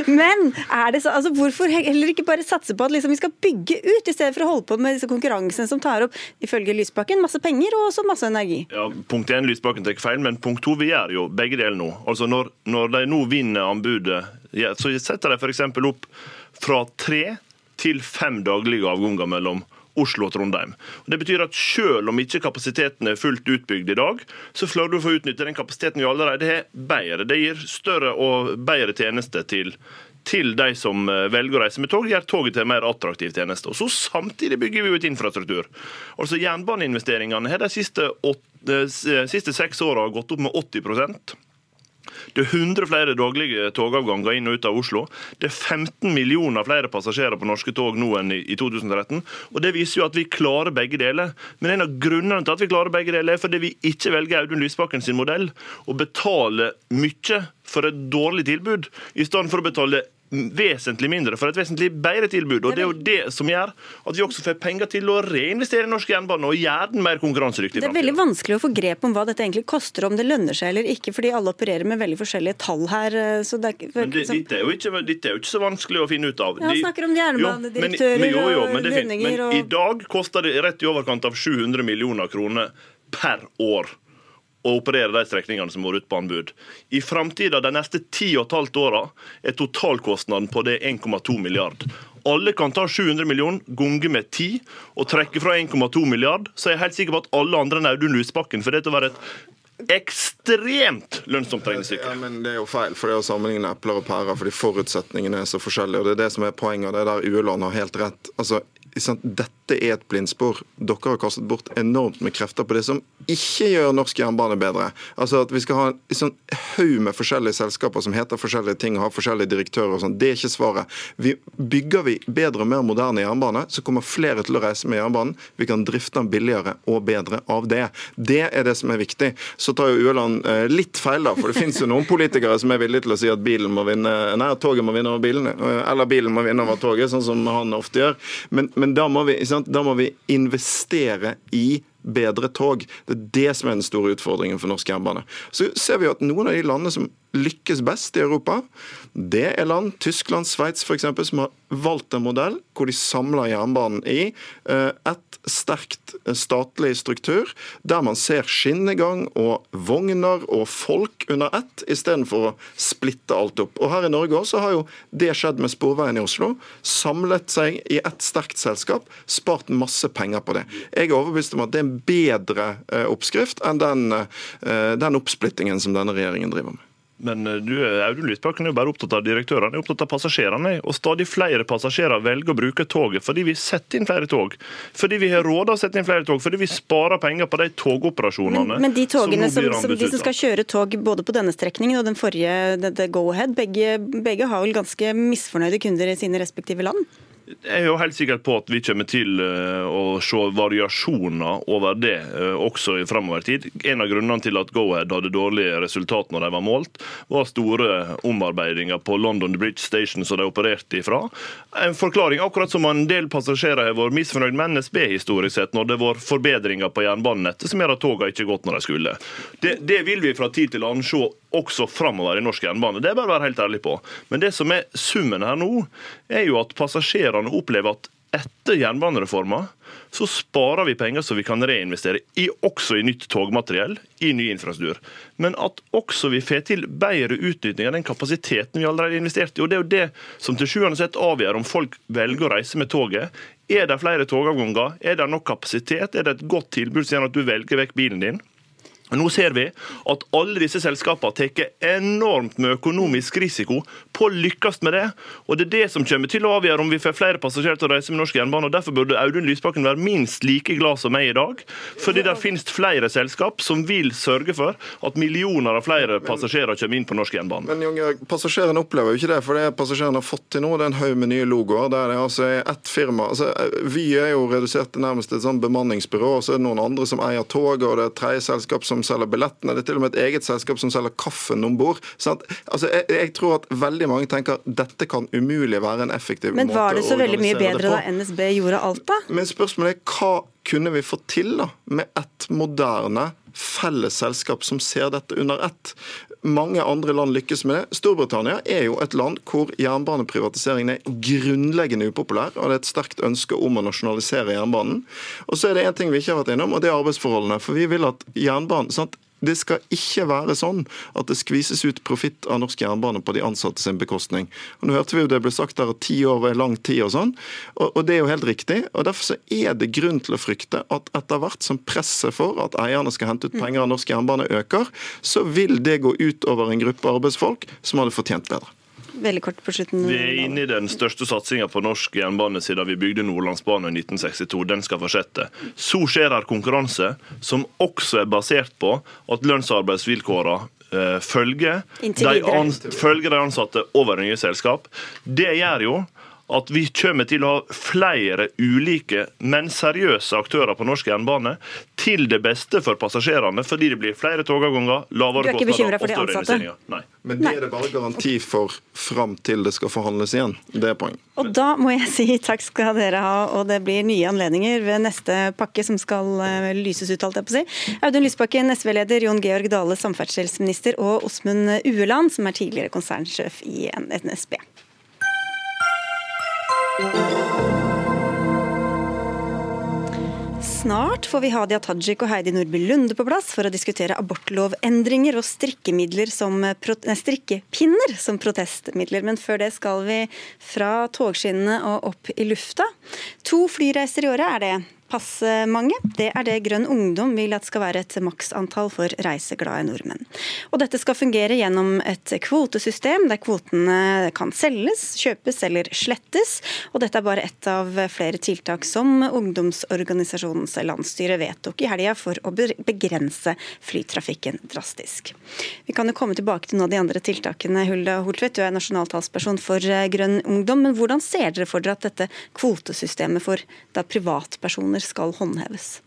Men er det så, altså, hvorfor heller ikke bare satse på at liksom, vi skal bygge ut, i stedet for å holde på med disse konkurransene som tar opp, ifølge Lysbakken, masse penger og også masse energi? Ja, Punkt én, Lysbakken tar feil, men punkt to, vi gjør jo begge deler nå. Altså Når, når de nå vinner anbudet, ja, så setter de f.eks. opp fra tre til fem daglige avganger mellom Oslo og Trondheim. Det betyr at selv om ikke kapasiteten er fullt utbygd i dag, så klarer du å få utnytte den kapasiteten vi allerede har, bedre. Det gir større og bedre tjenester til, til de som eh, velger å reise med tog, gjør toget til en mer attraktiv tjeneste. Og så Samtidig bygger vi ut infrastruktur. Altså Jernbaneinvesteringene har de siste, åtte, eh, siste seks åra gått opp med 80 det er 100 flere daglige togavganger inn og ut av Oslo. Det er 15 millioner flere passasjerer på norske tog nå enn i 2013. og Det viser jo at vi klarer begge deler. Men en av grunnene til at vi klarer begge deler, er fordi vi ikke velger Audun Lysbakken sin modell og betaler mye for et dårlig tilbud, i stedet for å betale vesentlig mindre for et vesentlig bedre tilbud. Og Det er jo det som gjør at vi også får penger til å reinvestere i norsk jernbane og gjøre den mer konkurransedyktig. Det er veldig vanskelig å få grep om hva dette egentlig koster, om det lønner seg eller ikke, fordi alle opererer med veldig forskjellige tall her. Eh, så det er, men det, dette, er jo ikke, dette er jo ikke så vanskelig å finne ut av. Ja, snakker om jernbanedirektører og lønninger og Men i dag koster det rett i overkant av 700 millioner kroner per år å operere de strekningene som går ut på anbud. I framtida, de neste ti og et halvt åra, er totalkostnaden på det 1,2 milliard. Alle kan ta 700 millioner, gunge med 10 og trekke fra 1,2 milliard. Så er jeg helt sikker på at alle andre enn Audun Lysbakken for til å være et ekstremt lønnsomt regnestykke. Ja, men det er jo feil, for det er å sammenligne epler og pærer fordi forutsetningene er så forskjellige. og Det er det som er poenget, og det er der Ueland har helt rett. Altså, dette er et blindspor. Dere har kastet bort enormt med krefter på det som ikke gjør norsk jernbane bedre. Altså at Vi skal ha en sånn haug med forskjellige selskaper som heter forskjellige ting og har forskjellige direktører. og sånn. Det er ikke svaret. Vi, bygger vi bedre og mer moderne jernbane, så kommer flere til å reise med jernbanen. Vi kan drifte den billigere og bedre av det. Det er det som er viktig. Så tar jo Ueland eh, litt feil, da. For det finnes jo noen politikere som er villige til å si at bilen må vinne, nei, toget må vinne over bilen, eh, eller bilen må vinne over toget, sånn som han ofte gjør. men men da må, vi, da må vi investere i bedre tog. Det er det som er den store utfordringen for norsk jernbane. Så ser vi at noen av de landene som lykkes best i Europa, det er land, Tyskland, Sveits f.eks., som har valgt en modell hvor de samler jernbanen i eh, et sterkt eh, statlig struktur, der man ser skinnegang og vogner og folk under ett, istedenfor å splitte alt opp. Og Her i Norge også har jo det skjedd med Sporveien i Oslo. Samlet seg i ett sterkt selskap, spart masse penger på det. Jeg er overbevist om at det er en bedre eh, oppskrift enn den, den oppsplittingen som denne regjeringen driver med. Men eh, du, Audun Lysbakken er jo bare opptatt av direktørene, er opptatt av passasjerene. Og stadig flere passasjerer velger å bruke toget fordi vi setter inn flere tog. Fordi vi har råd å sette inn flere tog, fordi vi sparer penger på de togoperasjonene. Men, men de togene som, som, de som skal kjøre tog både på denne strekningen og den forrige Go-Ahead, begge, begge har vel ganske misfornøyde kunder i sine respektive land? Jeg er jo helt sikker på at vi kommer til eh, å se variasjoner over det eh, også i fremover tid. En av grunnene til at Go-Ahead hadde dårlige resultat når de var målt, var store omarbeidinger på London Bridge Station som de opererte ifra. En forklaring, akkurat som en del passasjerer har vært misfornøyd med NSB historisk sett, når det var forbedringer på jernbanenettet som gjør at togene ikke har gått når de skulle. Det, det vil vi fra tid til annen se også framover i norsk jernbane. Det å være helt ærlig på. Men det som er summen her nå, er jo at passasjerene opplever at etter jernbanereforma så sparer vi penger som vi kan reinvestere i, også i nytt togmateriell, i ny infrastruktur. Men at også vi får til bedre utnytting av den kapasiteten vi allerede har investert i. Og Det er jo det som til sjuende og sett avgjør om folk velger å reise med toget. Er det flere togavganger? Er det nok kapasitet? Er det et godt tilbud som gjør at du velger vekk bilen din? Nå ser vi at alle disse selskapene tar enormt med økonomisk risiko på å lykkes med det. Og Det er det som kommer til å avgjøre om vi får flere passasjerer til å reise med norsk jernbane. og Derfor burde Audun Lysbakken være minst like glad som meg i dag. Fordi det finnes flere selskap som vil sørge for at millioner av flere passasjerer kommer inn på norsk jernbane. Men Junge, Passasjerene opplever jo ikke det. for det passasjerene har fått til nå, det er en haug med nye logoer. der det altså er ett firma. Altså, Vy er jo redusert til nærmest et sånn bemanningsbyrå, og så er det noen andre som eier toget, og det er et tredje selskap som som selger billettene. Det er til og med et eget selskap som selger kaffen om bord. Altså, jeg, jeg, tror at veldig mange tenker dette kan umulig være en effektiv Men måte å organisere det på. Men var det så veldig mye bedre da NSB gjorde alt, da? Men spørsmålet er hva kunne vi få til da, med et moderne felles selskap som ser dette under ett. Mange andre land lykkes med det. Storbritannia er jo et land hvor jernbaneprivatiseringen er grunnleggende upopulær, og det er et sterkt ønske om å nasjonalisere jernbanen. Og så er det én ting vi ikke har vært innom, og det er arbeidsforholdene. For vi vil at jernbanen, sant? Det skal ikke være sånn at det skvises ut profitt av norsk jernbane på de ansatte sin bekostning. Og nå hørte vi jo det ble sagt der at ti år er lang tid og sånn, og, og, det er jo helt riktig. og Derfor så er det grunn til å frykte at etter hvert som presset for at eierne skal hente ut penger av norsk jernbane øker, så vil det gå ut over en gruppe arbeidsfolk som hadde fortjent bedre veldig kort på slutten. Vi er inne i den største satsinga på norsk jernbane siden vi bygde Nordlandsbanen i 1962. Den skal fortsette. Så skjer det konkurranse som også er basert på at lønns- og arbeidsvilkårene eh, følger de, følger de ansatte over nye selskap. Det gjør jo at vi kommer til å ha flere ulike, men seriøse aktører på norsk jernbane. Til det beste for passasjerene, fordi det blir flere togavganger, lavere kostnader og større investeringer. Nei. Men det er det bare garanti for fram til det skal forhandles igjen. Det er poeng. Og da må jeg si takk skal dere ha, og det blir nye anledninger ved neste pakke som skal eh, lyses ut, alt jeg på å si. Audun Lysbakken, SV-leder, Jon Georg Dale, samferdselsminister, og Åsmund Ueland, som er tidligere konsernsjef i NSB. Snart får vi Hadia Tajik og Heidi Nordby Lunde på plass for å diskutere abortlovendringer og som, strikkepinner som protestmidler. Men før det skal vi fra togskinnene og opp i lufta. To flyreiser i året er det passe mange. Det er det Grønn Ungdom vil at skal være et maksantall for reiseglade nordmenn. Og dette skal fungere gjennom et kvotesystem der kvotene kan selges, kjøpes eller slettes. Og dette er bare ett av flere tiltak som ungdomsorganisasjonens landsstyre vedtok i helga for å begrense flytrafikken drastisk. Vi kan jo komme tilbake til noen av de andre tiltakene. Hulda Holtvedt, du er nasjonal talsperson for Grønn Ungdom. Men hvordan ser dere for dere at dette kvotesystemet for da privatpersoner skal håndheves?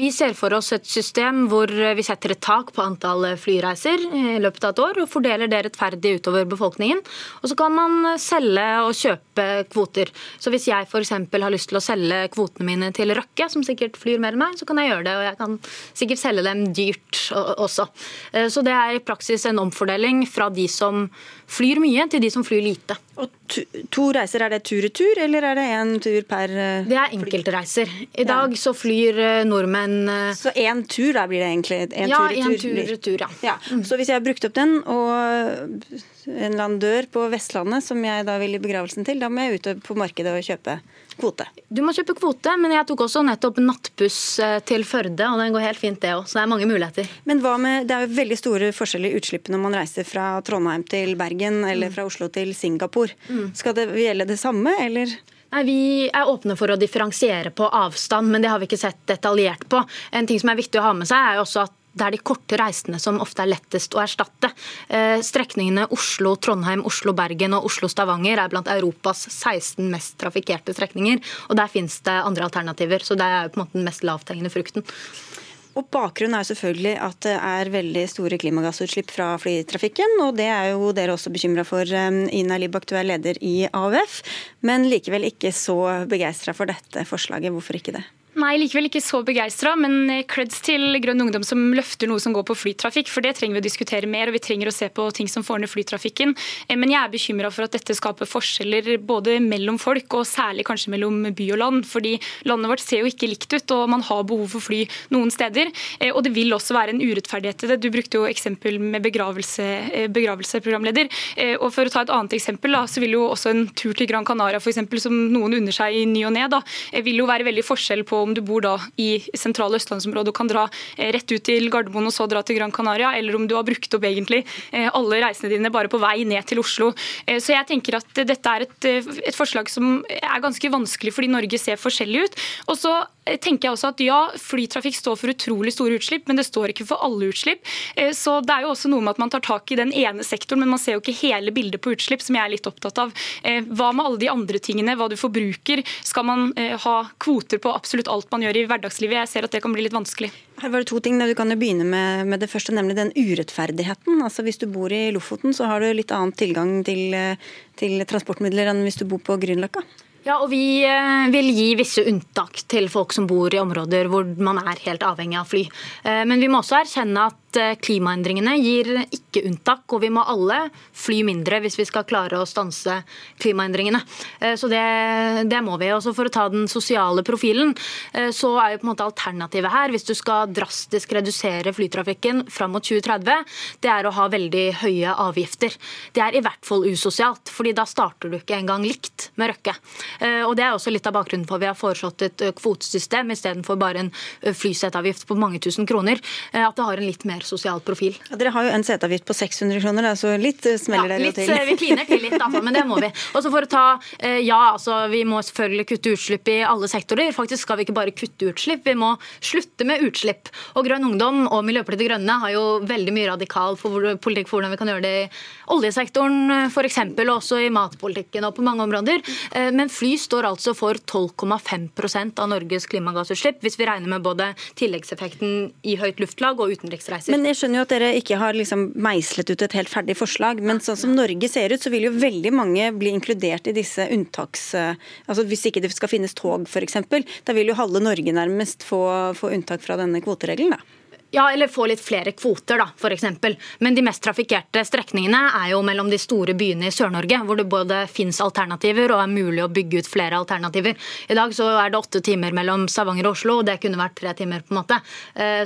Vi ser for oss et system hvor vi setter et tak på antall flyreiser i løpet av et år, og fordeler det rettferdig utover befolkningen. Og så kan man selge og kjøpe kvoter. Så hvis jeg f.eks. har lyst til å selge kvotene mine til Røkke, som sikkert flyr mer enn meg, så kan jeg gjøre det. Og jeg kan sikkert selge dem dyrt også. Så det er i praksis en omfordeling fra de som flyr mye, til de som flyr lite. Og to reiser, er det tur-retur, eller er det én tur per eh, Det er enkeltreiser. I dag så flyr eh, nordmenn eh, Så én tur, da blir det egentlig? En ja, én tur-retur, ja. ja. Mm. Så hvis jeg har brukt opp den, og en eller annen dør på Vestlandet som jeg da vil i begravelsen til, da må jeg ut på markedet og kjøpe kvote. Du må kjøpe kvote, men jeg tok også nettopp nattbuss eh, til Førde, og den går helt fint det òg. Så det er mange muligheter. Men med, det er jo veldig store forskjeller i utslippene når man reiser fra Trondheim til Bergen eller mm. fra Oslo til Singapore. Mm. Skal det gjelde det samme, eller? Nei, Vi er åpne for å differensiere på avstand, men det har vi ikke sett detaljert på. En ting som er viktig å ha med seg, er jo også at det er de korte reisene som ofte er lettest å erstatte. Eh, strekningene Oslo-Trondheim, Oslo-Bergen og Oslo-Stavanger er blant Europas 16 mest trafikkerte strekninger. og Der finnes det andre alternativer, så det er på en måte den mest lavthengende frukten. Og Bakgrunnen er selvfølgelig at det er veldig store klimagassutslipp fra flytrafikken. og Det er jo dere også bekymra for. Eh, Ina Libak, du er leder i AUF, men likevel ikke så begeistra for dette forslaget. Hvorfor ikke det? Nei, likevel ikke så begeistra, men eh, creds til Grønn Ungdom som løfter noe som går på flytrafikk. For det trenger vi å diskutere mer, og vi trenger å se på ting som får ned flytrafikken. Eh, men jeg er bekymra for at dette skaper forskjeller både mellom folk, og særlig kanskje mellom by og land. Fordi landet vårt ser jo ikke likt ut, og man har behov for fly noen steder. Eh, og det vil også være en urettferdighet i det. Du brukte jo eksempel med begravelse, begravelse programleder. Og for å ta et annet eksempel, da, så vil jo også en tur til Gran Canaria, eksempel, som noen unner seg i ny og ne, vil jo være veldig forskjell på om du bor da i sentrale østlandsområdet og kan dra eh, rett ut til Gardermoen og så dra til Gran Canaria, eller om du har brukt opp egentlig eh, alle reisene dine bare på vei ned til Oslo. Eh, så jeg tenker at dette er et, et forslag som er ganske vanskelig fordi Norge ser forskjellig ut. Og så tenker jeg også at ja, flytrafikk står for utrolig store utslipp, men det står ikke for alle utslipp. Så det er jo også noe med at man tar tak i den ene sektoren, men man ser jo ikke hele bildet på utslipp, som jeg er litt opptatt av. Hva med alle de andre tingene, hva du forbruker? Skal man ha kvoter på absolutt alt man gjør i hverdagslivet. Jeg ser at det kan bli litt vanskelig. Her var det to ting. Du kan jo begynne med, med, det første, nemlig den urettferdigheten. Altså Hvis du bor i Lofoten, så har du litt annen tilgang til, til transportmidler enn hvis du bor på Grünerløkka. Ja, og Vi eh, vil gi visse unntak til folk som bor i områder hvor man er helt avhengig av fly. Eh, men vi må også erkjenne at klimaendringene gir ikke unntak, og vi må alle fly mindre hvis vi skal klare å stanse klimaendringene. Eh, så det, det må vi. Også for å ta den sosiale profilen, eh, så er jo på en måte alternativet her, hvis du skal drastisk redusere flytrafikken fram mot 2030, det er å ha veldig høye avgifter. Det er i hvert fall usosialt, fordi da starter du ikke engang likt med Røkke. Og Det er også litt av bakgrunnen for at vi har foreslått et kvotesystem istedenfor bare en flyseteavgift på mange tusen kroner. At det har en litt mer mer sosial profil. Ja, dere har jo en seteavgift på 600 kroner, da, så litt smeller ja, dere jo til. Vi kliner til litt, altså, men det må vi. Og så for å ta, ja, altså, Vi må selvfølgelig kutte utslipp i alle sektorer. Faktisk skal vi ikke bare kutte utslipp, vi må slutte med utslipp. Og Grønn Ungdom og Miljøpartiet De Grønne har jo veldig mye radikal for politikk for hvordan vi kan gjøre det i oljesektoren f.eks., og også i matpolitikken og på mange områder. Men fly står altså for 12,5% av Norges klimagassutslipp, hvis vi regner med både tilleggseffekten i høyt luftlag og utenriksreiser. Men jeg skjønner jo at dere ikke har liksom meislet ut et helt ferdig forslag, men sånn som Norge ser ut, så vil jo veldig mange bli inkludert i disse unntaks... Altså Hvis ikke det skal finnes tog, f.eks., da vil jo halve Norge nærmest få, få unntak fra denne kvoteregelen, da. Ja, eller få litt flere kvoter, da, f.eks. Men de mest trafikkerte strekningene er jo mellom de store byene i Sør-Norge, hvor det både fins alternativer og er mulig å bygge ut flere alternativer. I dag så er det åtte timer mellom Stavanger og Oslo, og det kunne vært tre timer. på en måte.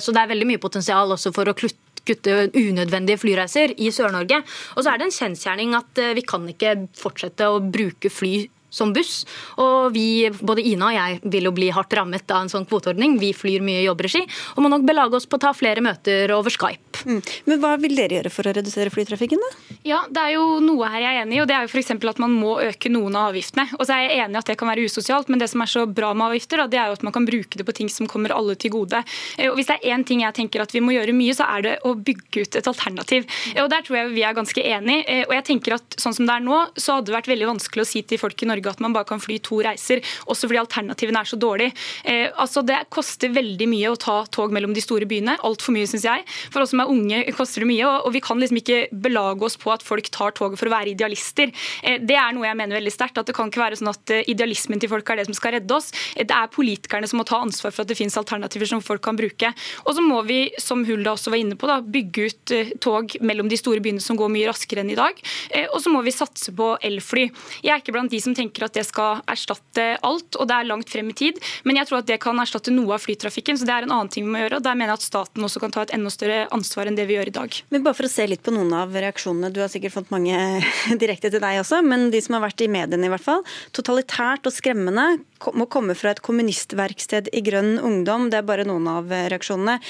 Så det er veldig mye potensial også for å klutte kutte unødvendige flyreiser i Sør-Norge. Og så er det en kjensgjerning at vi kan ikke fortsette å bruke fly som buss. Og vi, både Ina og jeg vil jo bli hardt rammet av en sånn kvoteordning. Vi flyr mye i jobbregi og må nok belage oss på å ta flere møter over Skype. Mm. Men hva vil dere gjøre for å redusere flytrafikken, da? Ja, Det er jo noe her jeg er enig i, og det er jo f.eks. at man må øke noen av avgiftene. Og så er jeg enig i at det kan være usosialt, men det som er så bra med avgifter, da, det er jo at man kan bruke det på ting som kommer alle til gode. Eh, og Hvis det er én ting jeg tenker at vi må gjøre mye, så er det å bygge ut et alternativ. Og Der tror jeg vi er ganske enige. Eh, og jeg tenker at sånn som det er nå, så hadde det vært veldig vanskelig å si til folk i Norge at man bare kan fly to reiser, også fordi alternativene er så dårlige. Eh, altså Det koster veldig mye å ta tog mellom de store byene. Altfor mye, syns jeg. For oss som er unge koster det mye, og, og vi kan liksom ikke belage oss på at folk tar toget for å være idealister. Eh, det er noe jeg mener veldig sterkt. at Det kan ikke være sånn at eh, idealismen til folk er det som skal redde oss. Eh, det er politikerne som må ta ansvar for at det finnes alternativer som folk kan bruke. Og så må vi, som Hulda også var inne på, da, bygge ut eh, tog mellom de store byene som går mye raskere enn i dag. Eh, og så må vi satse på elfly. Jeg er ikke blant de som tenker at det skal erstatte alt, og det er langt frem i tid. Men jeg tror at det kan erstatte noe av flytrafikken, så det er en annen ting vi må gjøre. og Der mener jeg at staten også kan ta et enda større ansvar enn det vi gjør i dag. Men bare for å se litt på noen av reaksjonene, du har sikkert fått mange [laughs] direkte til deg også, men de som har vært i mediene i hvert fall. Totalitært og skremmende må komme fra et kommunistverksted i Grønn Ungdom. Det er bare noen av reaksjonene.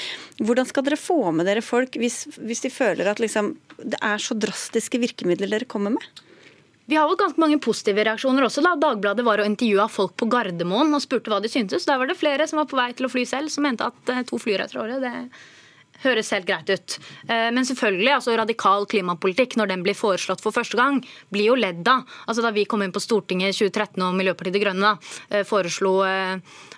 Hvordan skal dere få med dere folk hvis, hvis de føler at liksom, det er så drastiske virkemidler dere kommer med? Vi har jo ganske mange positive reaksjoner også. da. Dagbladet var og intervjua folk på Gardermoen og spurte hva de syntes. Der var det flere som var på vei til å fly selv, som mente at eh, to flyreiser i året det høres helt greit ut. Eh, men selvfølgelig, altså radikal klimapolitikk, når den blir foreslått for første gang, blir jo ledd av. Altså Da vi kom inn på Stortinget i 2013 og Miljøpartiet De Grønne da, eh, foreslo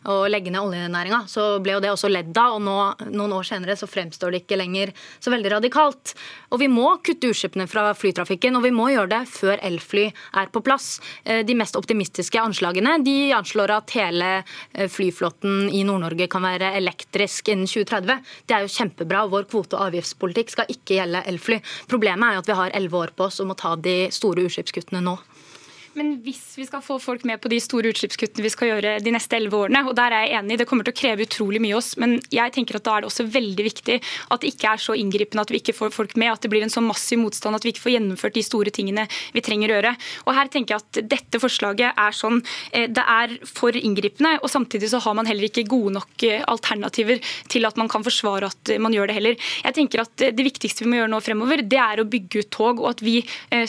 å legge ned oljenæringa, så ble jo det også ledd av. Og nå, noen år senere så fremstår det ikke lenger så veldig radikalt. Og vi må kutte utslippene fra flytrafikken, og vi må gjøre det før elfly er på plass. De mest optimistiske anslagene de anslår at hele flyflåten i Nord-Norge kan være elektrisk innen 2030. Det er jo kjempebra. Vår kvote- og avgiftspolitikk skal ikke gjelde elfly. Problemet er jo at vi har elleve år på oss og må ta de store utslippskuttene nå. Men hvis vi skal få folk med på de store utslippskuttene vi skal gjøre de neste elleve årene, og der er jeg enig, det kommer til å kreve utrolig mye oss, men jeg tenker at da er det også veldig viktig at det ikke er så inngripende at vi ikke får folk med, at det blir en så massiv motstand at vi ikke får gjennomført de store tingene vi trenger å gjøre. Og her tenker jeg at dette forslaget er sånn, det er for inngripende, og samtidig så har man heller ikke gode nok alternativer til at man kan forsvare at man gjør det heller. Jeg tenker at Det viktigste vi må gjøre nå fremover, det er å bygge ut tog, og at vi,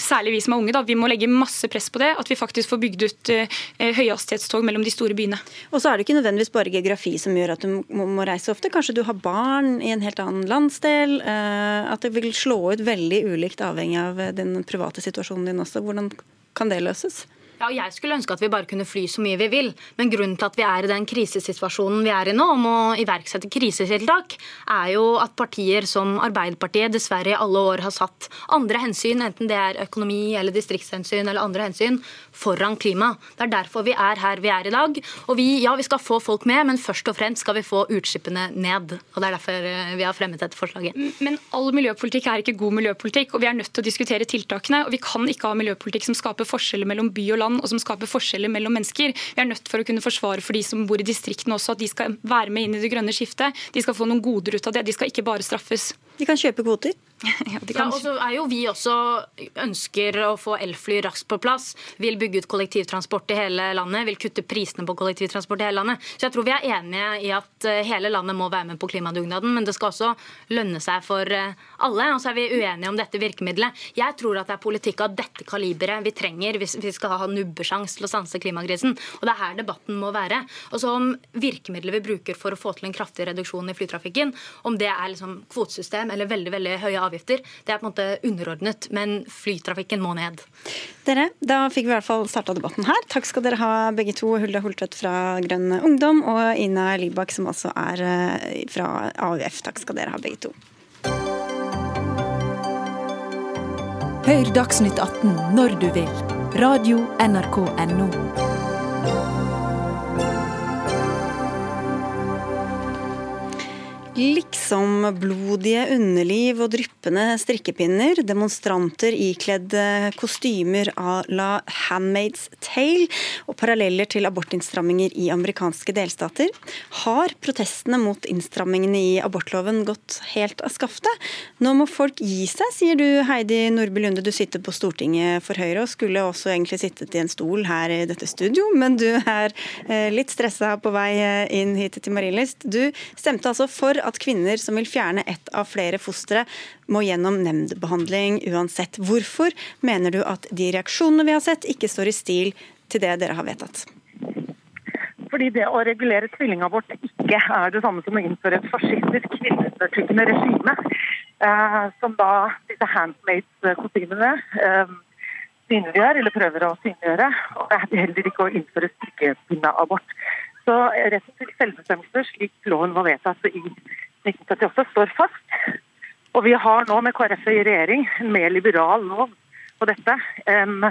særlig vi som er unge, da, vi må legge masse press på det at vi faktisk får bygd ut høyhastighetstog mellom de store byene. Og så er det ikke nødvendigvis bare geografi som gjør at du må reise ofte. Kanskje du har barn i en helt annen landsdel. At det vil slå ut veldig ulikt avhengig av den private situasjonen din også. Hvordan kan det løses? Ja, jeg skulle ønske at vi bare kunne fly så mye vi vil, men grunnen til at vi er i den krisesituasjonen vi er i nå, om å iverksette krisetiltak, er jo at partier som Arbeiderpartiet dessverre i alle år har satt andre hensyn, enten det er økonomi eller distriktshensyn eller andre hensyn, foran klima. Det er derfor vi er her vi er i dag. Og vi, ja, vi skal få folk med, men først og fremst skal vi få utslippene ned. Og det er derfor vi har fremmet dette forslaget. Men all miljøpolitikk er ikke god miljøpolitikk, og vi er nødt til å diskutere tiltakene. Og vi kan ikke ha miljøpolitikk som skaper forskjeller mellom by og land og som skaper forskjeller mellom mennesker. Vi er nødt for å kunne forsvare for de som bor i distriktene også, at de skal være med inn i det grønne skiftet. De skal få noen goder ut av det, de skal ikke bare straffes. De kan kjøpe kvoter? [laughs] Ja, ja, og så er jo Vi også ønsker å få elfly raskt på plass, vil bygge ut kollektivtransport i hele landet, vil kutte prisene på kollektivtransport i hele landet. Så jeg tror vi er enige i at eh, hele landet må være med på klimadugnaden, men det skal også lønne seg for eh, alle. Og så er vi uenige om dette virkemidlet. Jeg tror at det er politikk av dette kaliberet vi trenger hvis vi skal ha nubbesjans til å stanse klimakrisen. Og det er her debatten må være. Og så om virkemidlet vi bruker for å få til en kraftig reduksjon i flytrafikken, om det er liksom kvotesystem eller veldig, veldig høye avgifter, det er på en måte underordnet. Men flytrafikken må ned. Dere, da fikk vi i hvert fall starta debatten her. Takk skal dere ha begge to. Hulda Holtvedt fra Grønn Ungdom og Ina Libak, som altså er eh, fra AUF. Takk skal dere ha begge to. Hør Dagsnytt 18 når du vil. Radio NRK Radio.nrk.no. Liksom-blodige underliv og dryppende strikkepinner, demonstranter ikledd kostymer à la Handmaid's Tale og paralleller til abortinnstramminger i amerikanske delstater. Har protestene mot innstrammingene i abortloven gått helt av skaftet? Nå må folk gi seg, sier du Heidi Nordby Lunde. Du sitter på Stortinget for Høyre og skulle også egentlig sittet i en stol her i dette studio, men du er eh, litt stressa på vei eh, inn hit til Marienlyst. Du stemte altså for at kvinner som vil fjerne ett av flere fostre, må gjennom nemndbehandling uansett. Hvorfor mener du at de reaksjonene vi har sett, ikke står i stil til det dere har vedtatt? Fordi det å regulere tvillingabort ikke er det samme som å innføre et fascistisk kvinneundertrykkende regime. Eh, som da disse handmade-kostymene eh, synliggjør, eller prøver å synliggjøre. Og det er heller ikke å innføre strikkepinneabort. Så retten til selvbestemmelse, slik loven var vedtatt i 1978, står fast. Og vi har nå med KrF i regjering en mer liberal lov på dette enn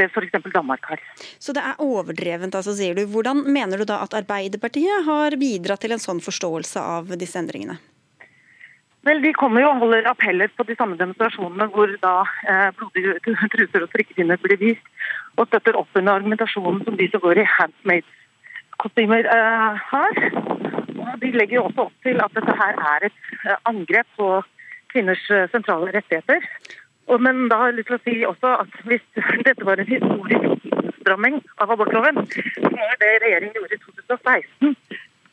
det f.eks. Danmark har. Så det er overdrevent, altså, sier du. Hvordan mener du da at Arbeiderpartiet har bidratt til en sånn forståelse av disse endringene? Vel, De kommer jo og holder appeller på de samme demonstrasjonene hvor da eh, blodige truser og strikkepinner blir vist, og støtter opp under argumentasjonen som de som går i handmade kostymer uh, har. Og de legger jo også opp til at dette her er et uh, angrep på kvinners uh, sentrale rettigheter. Og, men da har jeg lyst til å si også at hvis [laughs] dette var en historisk innstramming av abortloven, så er det regjeringen gjorde i 2016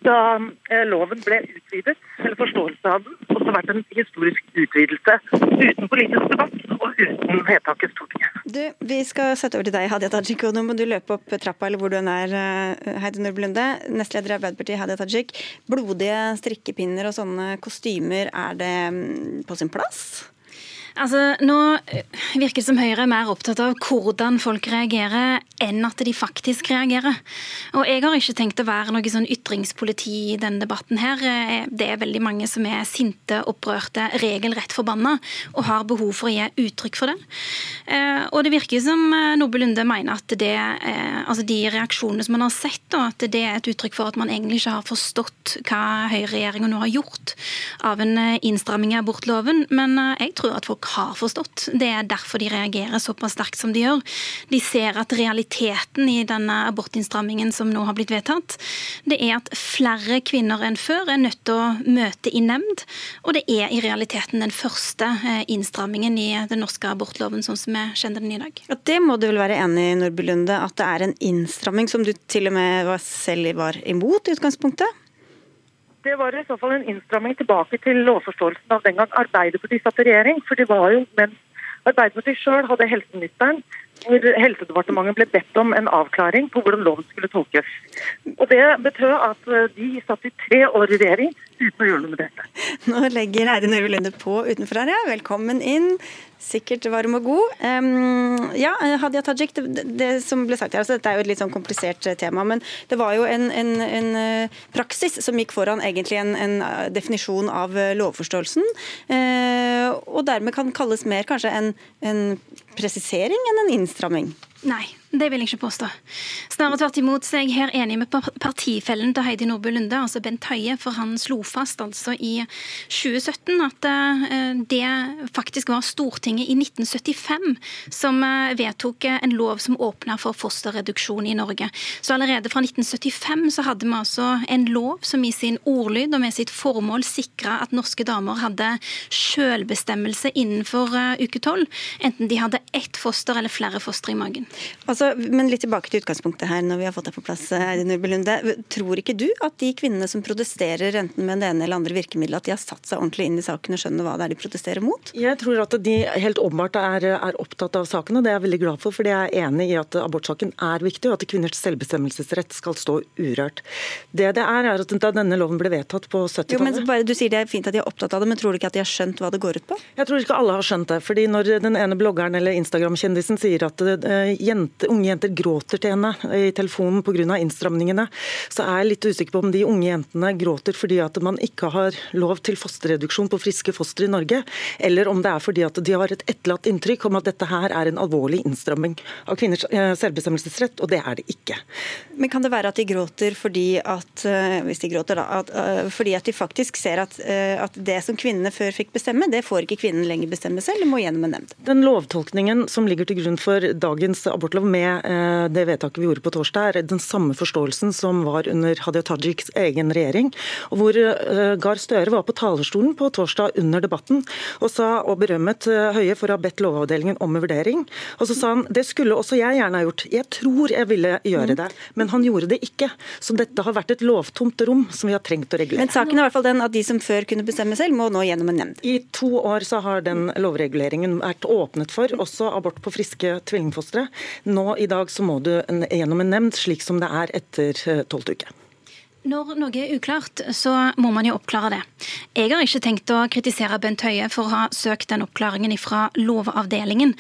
da eh, loven ble utvidet, eller forståelse av den, også vært en historisk utvidelse uten politisk debatt og uten vedtak i Stortinget. Du, Vi skal sette over til deg, Hadia Tajik, og nå må du løpe opp trappa eller hvor du er, eh, Heidi Nordby Lunde. Nestleder i Arbeiderpartiet, Hadia Tajik. Blodige strikkepinner og sånne kostymer, er det mm, på sin plass? Altså, Nå eh, virker det som Høyre er mer opptatt av hvordan folk reagerer, enn at de faktisk reagerer. Og Jeg har ikke tenkt å være noe sånn ytringspoliti i denne debatten. her. Eh, det er veldig mange som er sinte, opprørte, regelrett forbanna og har behov for å gi uttrykk for det. Eh, og det virker som Nordby Lunde mener at det, altså de reaksjonene som man har sett, at det er et uttrykk for at man egentlig ikke har forstått hva høyreregjeringa nå har gjort av en innstramming i abortloven. Men jeg tror at folk har forstått. Det er derfor de reagerer såpass sterkt som de gjør. De ser at realiteten i denne abortinnstrammingen som nå har blitt vedtatt, det er at flere kvinner enn før er nødt til å møte i nemnd. Og det er i realiteten den første eh, innstrammingen i den norske abortloven sånn som vi kjenner den i dag. Ja, det må du vel være enig i, Nordby Lunde, at det er en innstramming som du til og med selv var imot i utgangspunktet? Det var i så fall en innstramming tilbake til lovforståelsen av den gang Arbeiderpartiet satt i regjering. For det var jo mens Arbeiderpartiet sjøl hadde helseministeren, hvor Helsedepartementet ble bedt om en avklaring på hvordan loven skulle tolkes. Og Det betød at eh, de satt i tre år i regjering uten å gjøre noe med dette. Nå legger Eirin Nørve Lunde på utenfor her, ja. Velkommen inn. Sikkert varm og god. Um, ja, Hadia Tajik, det, det, som ble sagt her, altså, dette er jo et litt sånn komplisert eh, tema, men det var jo en, en, en eh, praksis som gikk foran egentlig en, en definisjon av lovforståelsen, uh, og dermed kan kalles mer kanskje en, presisering enn en innstramming? Nei, det vil jeg ikke påstå. Snarere tvert imot så er jeg her enig med partifellen til Heidi Nordby Lunde, altså Bent Høie, for han slo fast altså i 2017 at eh, det faktisk var Stortinget i 1975 som eh, vedtok en lov som åpna for fosterreduksjon i Norge. Så allerede fra 1975 så hadde vi altså en lov som i sin ordlyd og med sitt formål sikra at norske damer hadde selvbestemmelse innenfor eh, uke tolv, enten de hadde ett foster eller flere foster i magen. Altså, men litt tilbake til utgangspunktet her, når vi har fått det på plass. Heidi Nubelunde. Tror ikke du at de kvinnene som protesterer enten med det ene eller andre virkemidlet, at de har satt seg ordentlig inn i saken og skjønner hva det er de protesterer mot? Jeg tror at de helt åpenbart er, er opptatt av saken, og det er jeg veldig glad for. For jeg er enig i at abortsaken er viktig, og at kvinners selvbestemmelsesrett skal stå urørt. Det det er, er at da denne loven ble vedtatt på 70-tallet Du sier det er fint at de er opptatt av det, men tror du ikke at de har skjønt hva det går ut på? Jeg tror ikke alle har skjønt det. fordi når den ene bloggeren eller Instagram-kjendisen sier at uh, jente, unge jenter gråter til henne i telefonen pga. innstramningene, så er jeg litt usikker på om de unge jentene gråter fordi at man ikke har lov til fosterreduksjon på friske foster i Norge, eller om det er fordi at de har et etterlatt inntrykk om at dette her er en alvorlig innstramming av kvinners eh, selvbestemmelsesrett, og det er det ikke. Men kan det være at de gråter fordi at, eh, hvis de gråter da, at, fordi at de faktisk ser at, at det som kvinnene før fikk bestemme, det får ikke kvinnen lenger bestemme selv, det må gjennom en nemnd? Den lovtolkningen som ligger til grunn for dagens abortlov med eh, det vedtaket vi gjorde på torsdag, er den samme forståelsen som var under Hadia Tajiks egen regjering. og Hvor eh, Gahr Støre var på talerstolen på torsdag under debatten og sa og berømmet eh, Høie for å ha bedt Lovavdelingen om en vurdering. Og så sa han det skulle også jeg gjerne ha gjort. Jeg tror jeg ville gjøre det, men han gjorde det ikke. Så dette har vært et lovtomt rom som vi har trengt å regulere. Men saken er i hvert fall den at de som før kunne bestemme selv, må nå gjennom en nemnd. I to år så har den lovreguleringen vært åpnet for, også abort på friske tvillingfostre. Nå i dag så må du gjennom en nemnd, slik som det er etter eh, tolvte uke. Når noe er uklart, så må man jo oppklare det. Jeg har ikke tenkt å kritisere Bent Høie for å ha søkt den oppklaringen fra Lovavdelingen.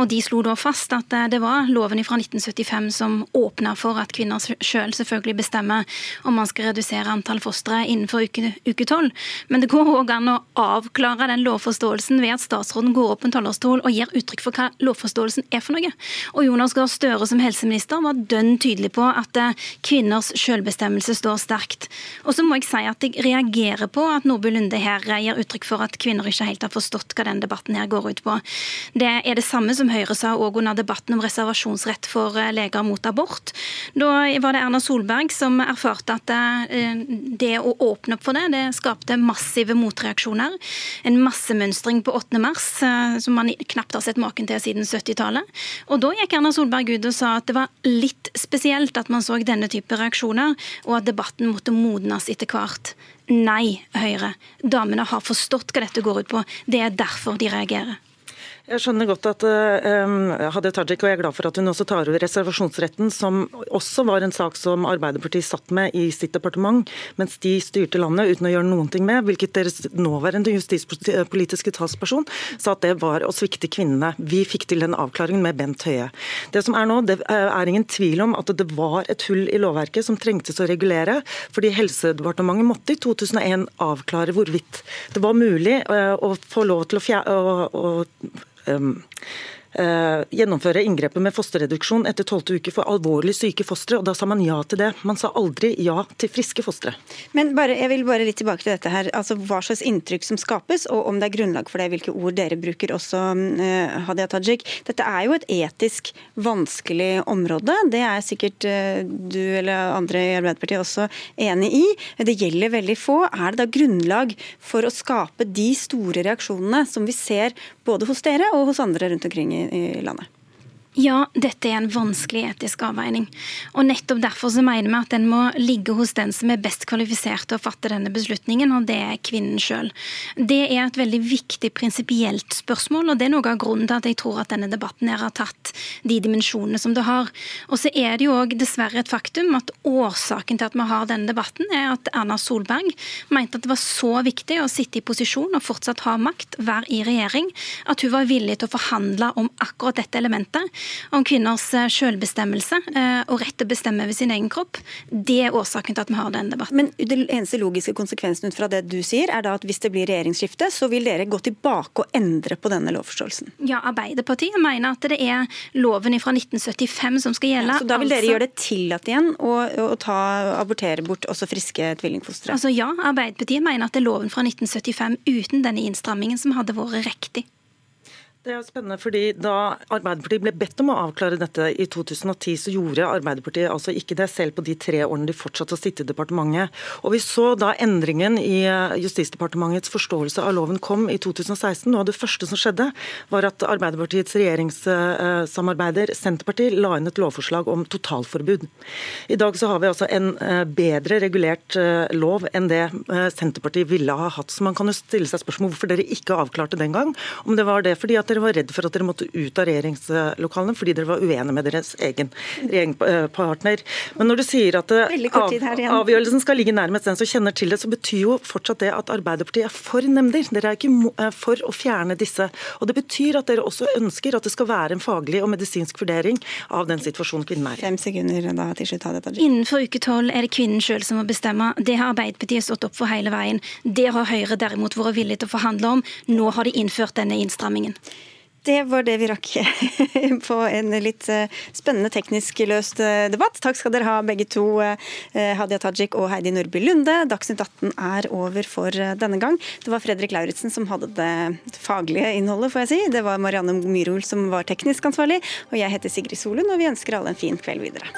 Og de slo da fast at eh, det var loven fra 1975 som åpna for at kvinner sjøl selvfølgelig bestemmer om man skal redusere antall fostre innenfor uke tolv. Men det går òg an å avklare den lovforståelsen ved at statsråden går opp en talerstol og gir uttrykk for hva lovforståelsen er for noe. Og Jonas Gahr Støre som helseminister var dønn tydelig på at eh, kvinners selvbestemmelse står sterkt sterkt. Og så må jeg si at jeg reagerer på at Nordby Lunde her gir uttrykk for at kvinner ikke helt har forstått hva den debatten her går ut på. Det er det samme som Høyre sa òg under debatten om reservasjonsrett for eh, leger mot abort. Da var det Erna Solberg som erfarte at eh, det å åpne opp for det, det skapte massive motreaksjoner. En massemønstring på 8. mars eh, som man knapt har sett maken til siden 70-tallet. Og da gikk Erna Solberg ut og sa at det var litt spesielt at man så denne type reaksjoner, og at debatten debatten måtte modnes etter hvert. Nei, Høyre. Damene har forstått hva dette går ut på. Det er derfor de reagerer. Jeg skjønner godt at uh, Hadia Tajik, og jeg er glad for at hun også tar over reservasjonsretten, som også var en sak som Arbeiderpartiet satt med i sitt departement mens de styrte landet uten å gjøre noen ting med, hvilket deres nåværende justispolitiske talsperson sa at det var å svikte kvinnene. Vi fikk til den avklaringen med Bent Høie. Det som er nå, det er ingen tvil om at det var et hull i lovverket som trengtes å regulere, fordi Helsedepartementet måtte i 2001 avklare hvorvidt det var mulig uh, å få lov til å, fjerne, å, å um, Eh, gjennomføre inngrepet med fosterreduksjon etter tolvte uke for alvorlig syke fostre. og Da sa man ja til det. Man sa aldri ja til friske fostre. Men bare, jeg vil bare litt tilbake til dette her. altså Hva slags inntrykk som skapes, og om det er grunnlag for det, hvilke ord dere bruker også, uh, Hadia Tajik. Dette er jo et etisk vanskelig område. Det er sikkert uh, du eller andre i Arbeiderpartiet også enig i. Det gjelder veldig få. Er det da grunnlag for å skape de store reaksjonene som vi ser både hos dere og hos andre rundt omkring i i landet. Ja, dette er en vanskelig etisk avveining. Og nettopp derfor så mener vi at den må ligge hos den som er best kvalifisert til å fatte denne beslutningen, og det er kvinnen sjøl. Det er et veldig viktig prinsipielt spørsmål, og det er noe av grunnen til at jeg tror at denne debatten her har tatt de dimensjonene som det har. Og så er det jo òg dessverre et faktum at årsaken til at vi har denne debatten, er at Erna Solberg mente at det var så viktig å sitte i posisjon og fortsatt ha makt, være i regjering, at hun var villig til å forhandle om akkurat dette elementet om kvinners selvbestemmelse og rett til å bestemme over sin egen kropp. Det er årsaken til at vi har den debatten. Men den eneste logiske konsekvensen ut fra det du sier, er da at hvis det blir regjeringsskifte, så vil dere gå tilbake og endre på denne lovforståelsen? Ja, Arbeiderpartiet mener at det er loven fra 1975 som skal gjelde. Ja, så da vil dere altså... gjøre det tillatt igjen å, å ta, abortere bort også friske tvillingfostre? Altså ja, Arbeiderpartiet mener at det er loven fra 1975 uten denne innstrammingen som hadde vært riktig. Det er spennende, fordi Da Arbeiderpartiet ble bedt om å avklare dette i 2010, så gjorde Arbeiderpartiet altså ikke det selv på de tre årene de fortsatte å sitte i departementet. Og Vi så da endringen i eh, Justisdepartementets forståelse av loven kom i 2016. Noe av det første som skjedde, var at Arbeiderpartiets regjeringssamarbeider Senterpartiet la inn et lovforslag om totalforbud. I dag så har vi altså en eh, bedre regulert eh, lov enn det Senterpartiet ville ha hatt. Så man kan jo stille seg spørsmål hvorfor dere ikke avklarte den gang. Om det var det fordi at dere var redd for at dere måtte ut av regjeringslokalene fordi dere var uenige med deres egen regjeringspartner. Men når du sier at av, avgjørelsen skal ligge nærmest den som kjenner til det, så betyr jo fortsatt det at Arbeiderpartiet er for nemnder. Dere er ikke for å fjerne disse. Og Det betyr at dere også ønsker at det skal være en faglig og medisinsk vurdering av den situasjonen kvinnen er i. Fem sekunder da til slutt. Innenfor uke tolv er det kvinnen sjøl som må bestemme. Det har Arbeiderpartiet stått opp for hele veien. Det har Høyre derimot vært villig til å forhandle om. Nå har de innført denne innstrammingen. Det var det vi rakk [laughs] på en litt eh, spennende teknisk løst eh, debatt. Takk skal dere ha begge to, eh, Hadia Tajik og Heidi Nordby Lunde. Dagsnytt 18 er over for denne gang. Det var Fredrik Lauritzen som hadde det faglige innholdet, får jeg si. Det var Marianne Myrhol som var teknisk ansvarlig. Og jeg heter Sigrid Solund, og vi ønsker alle en fin kveld videre.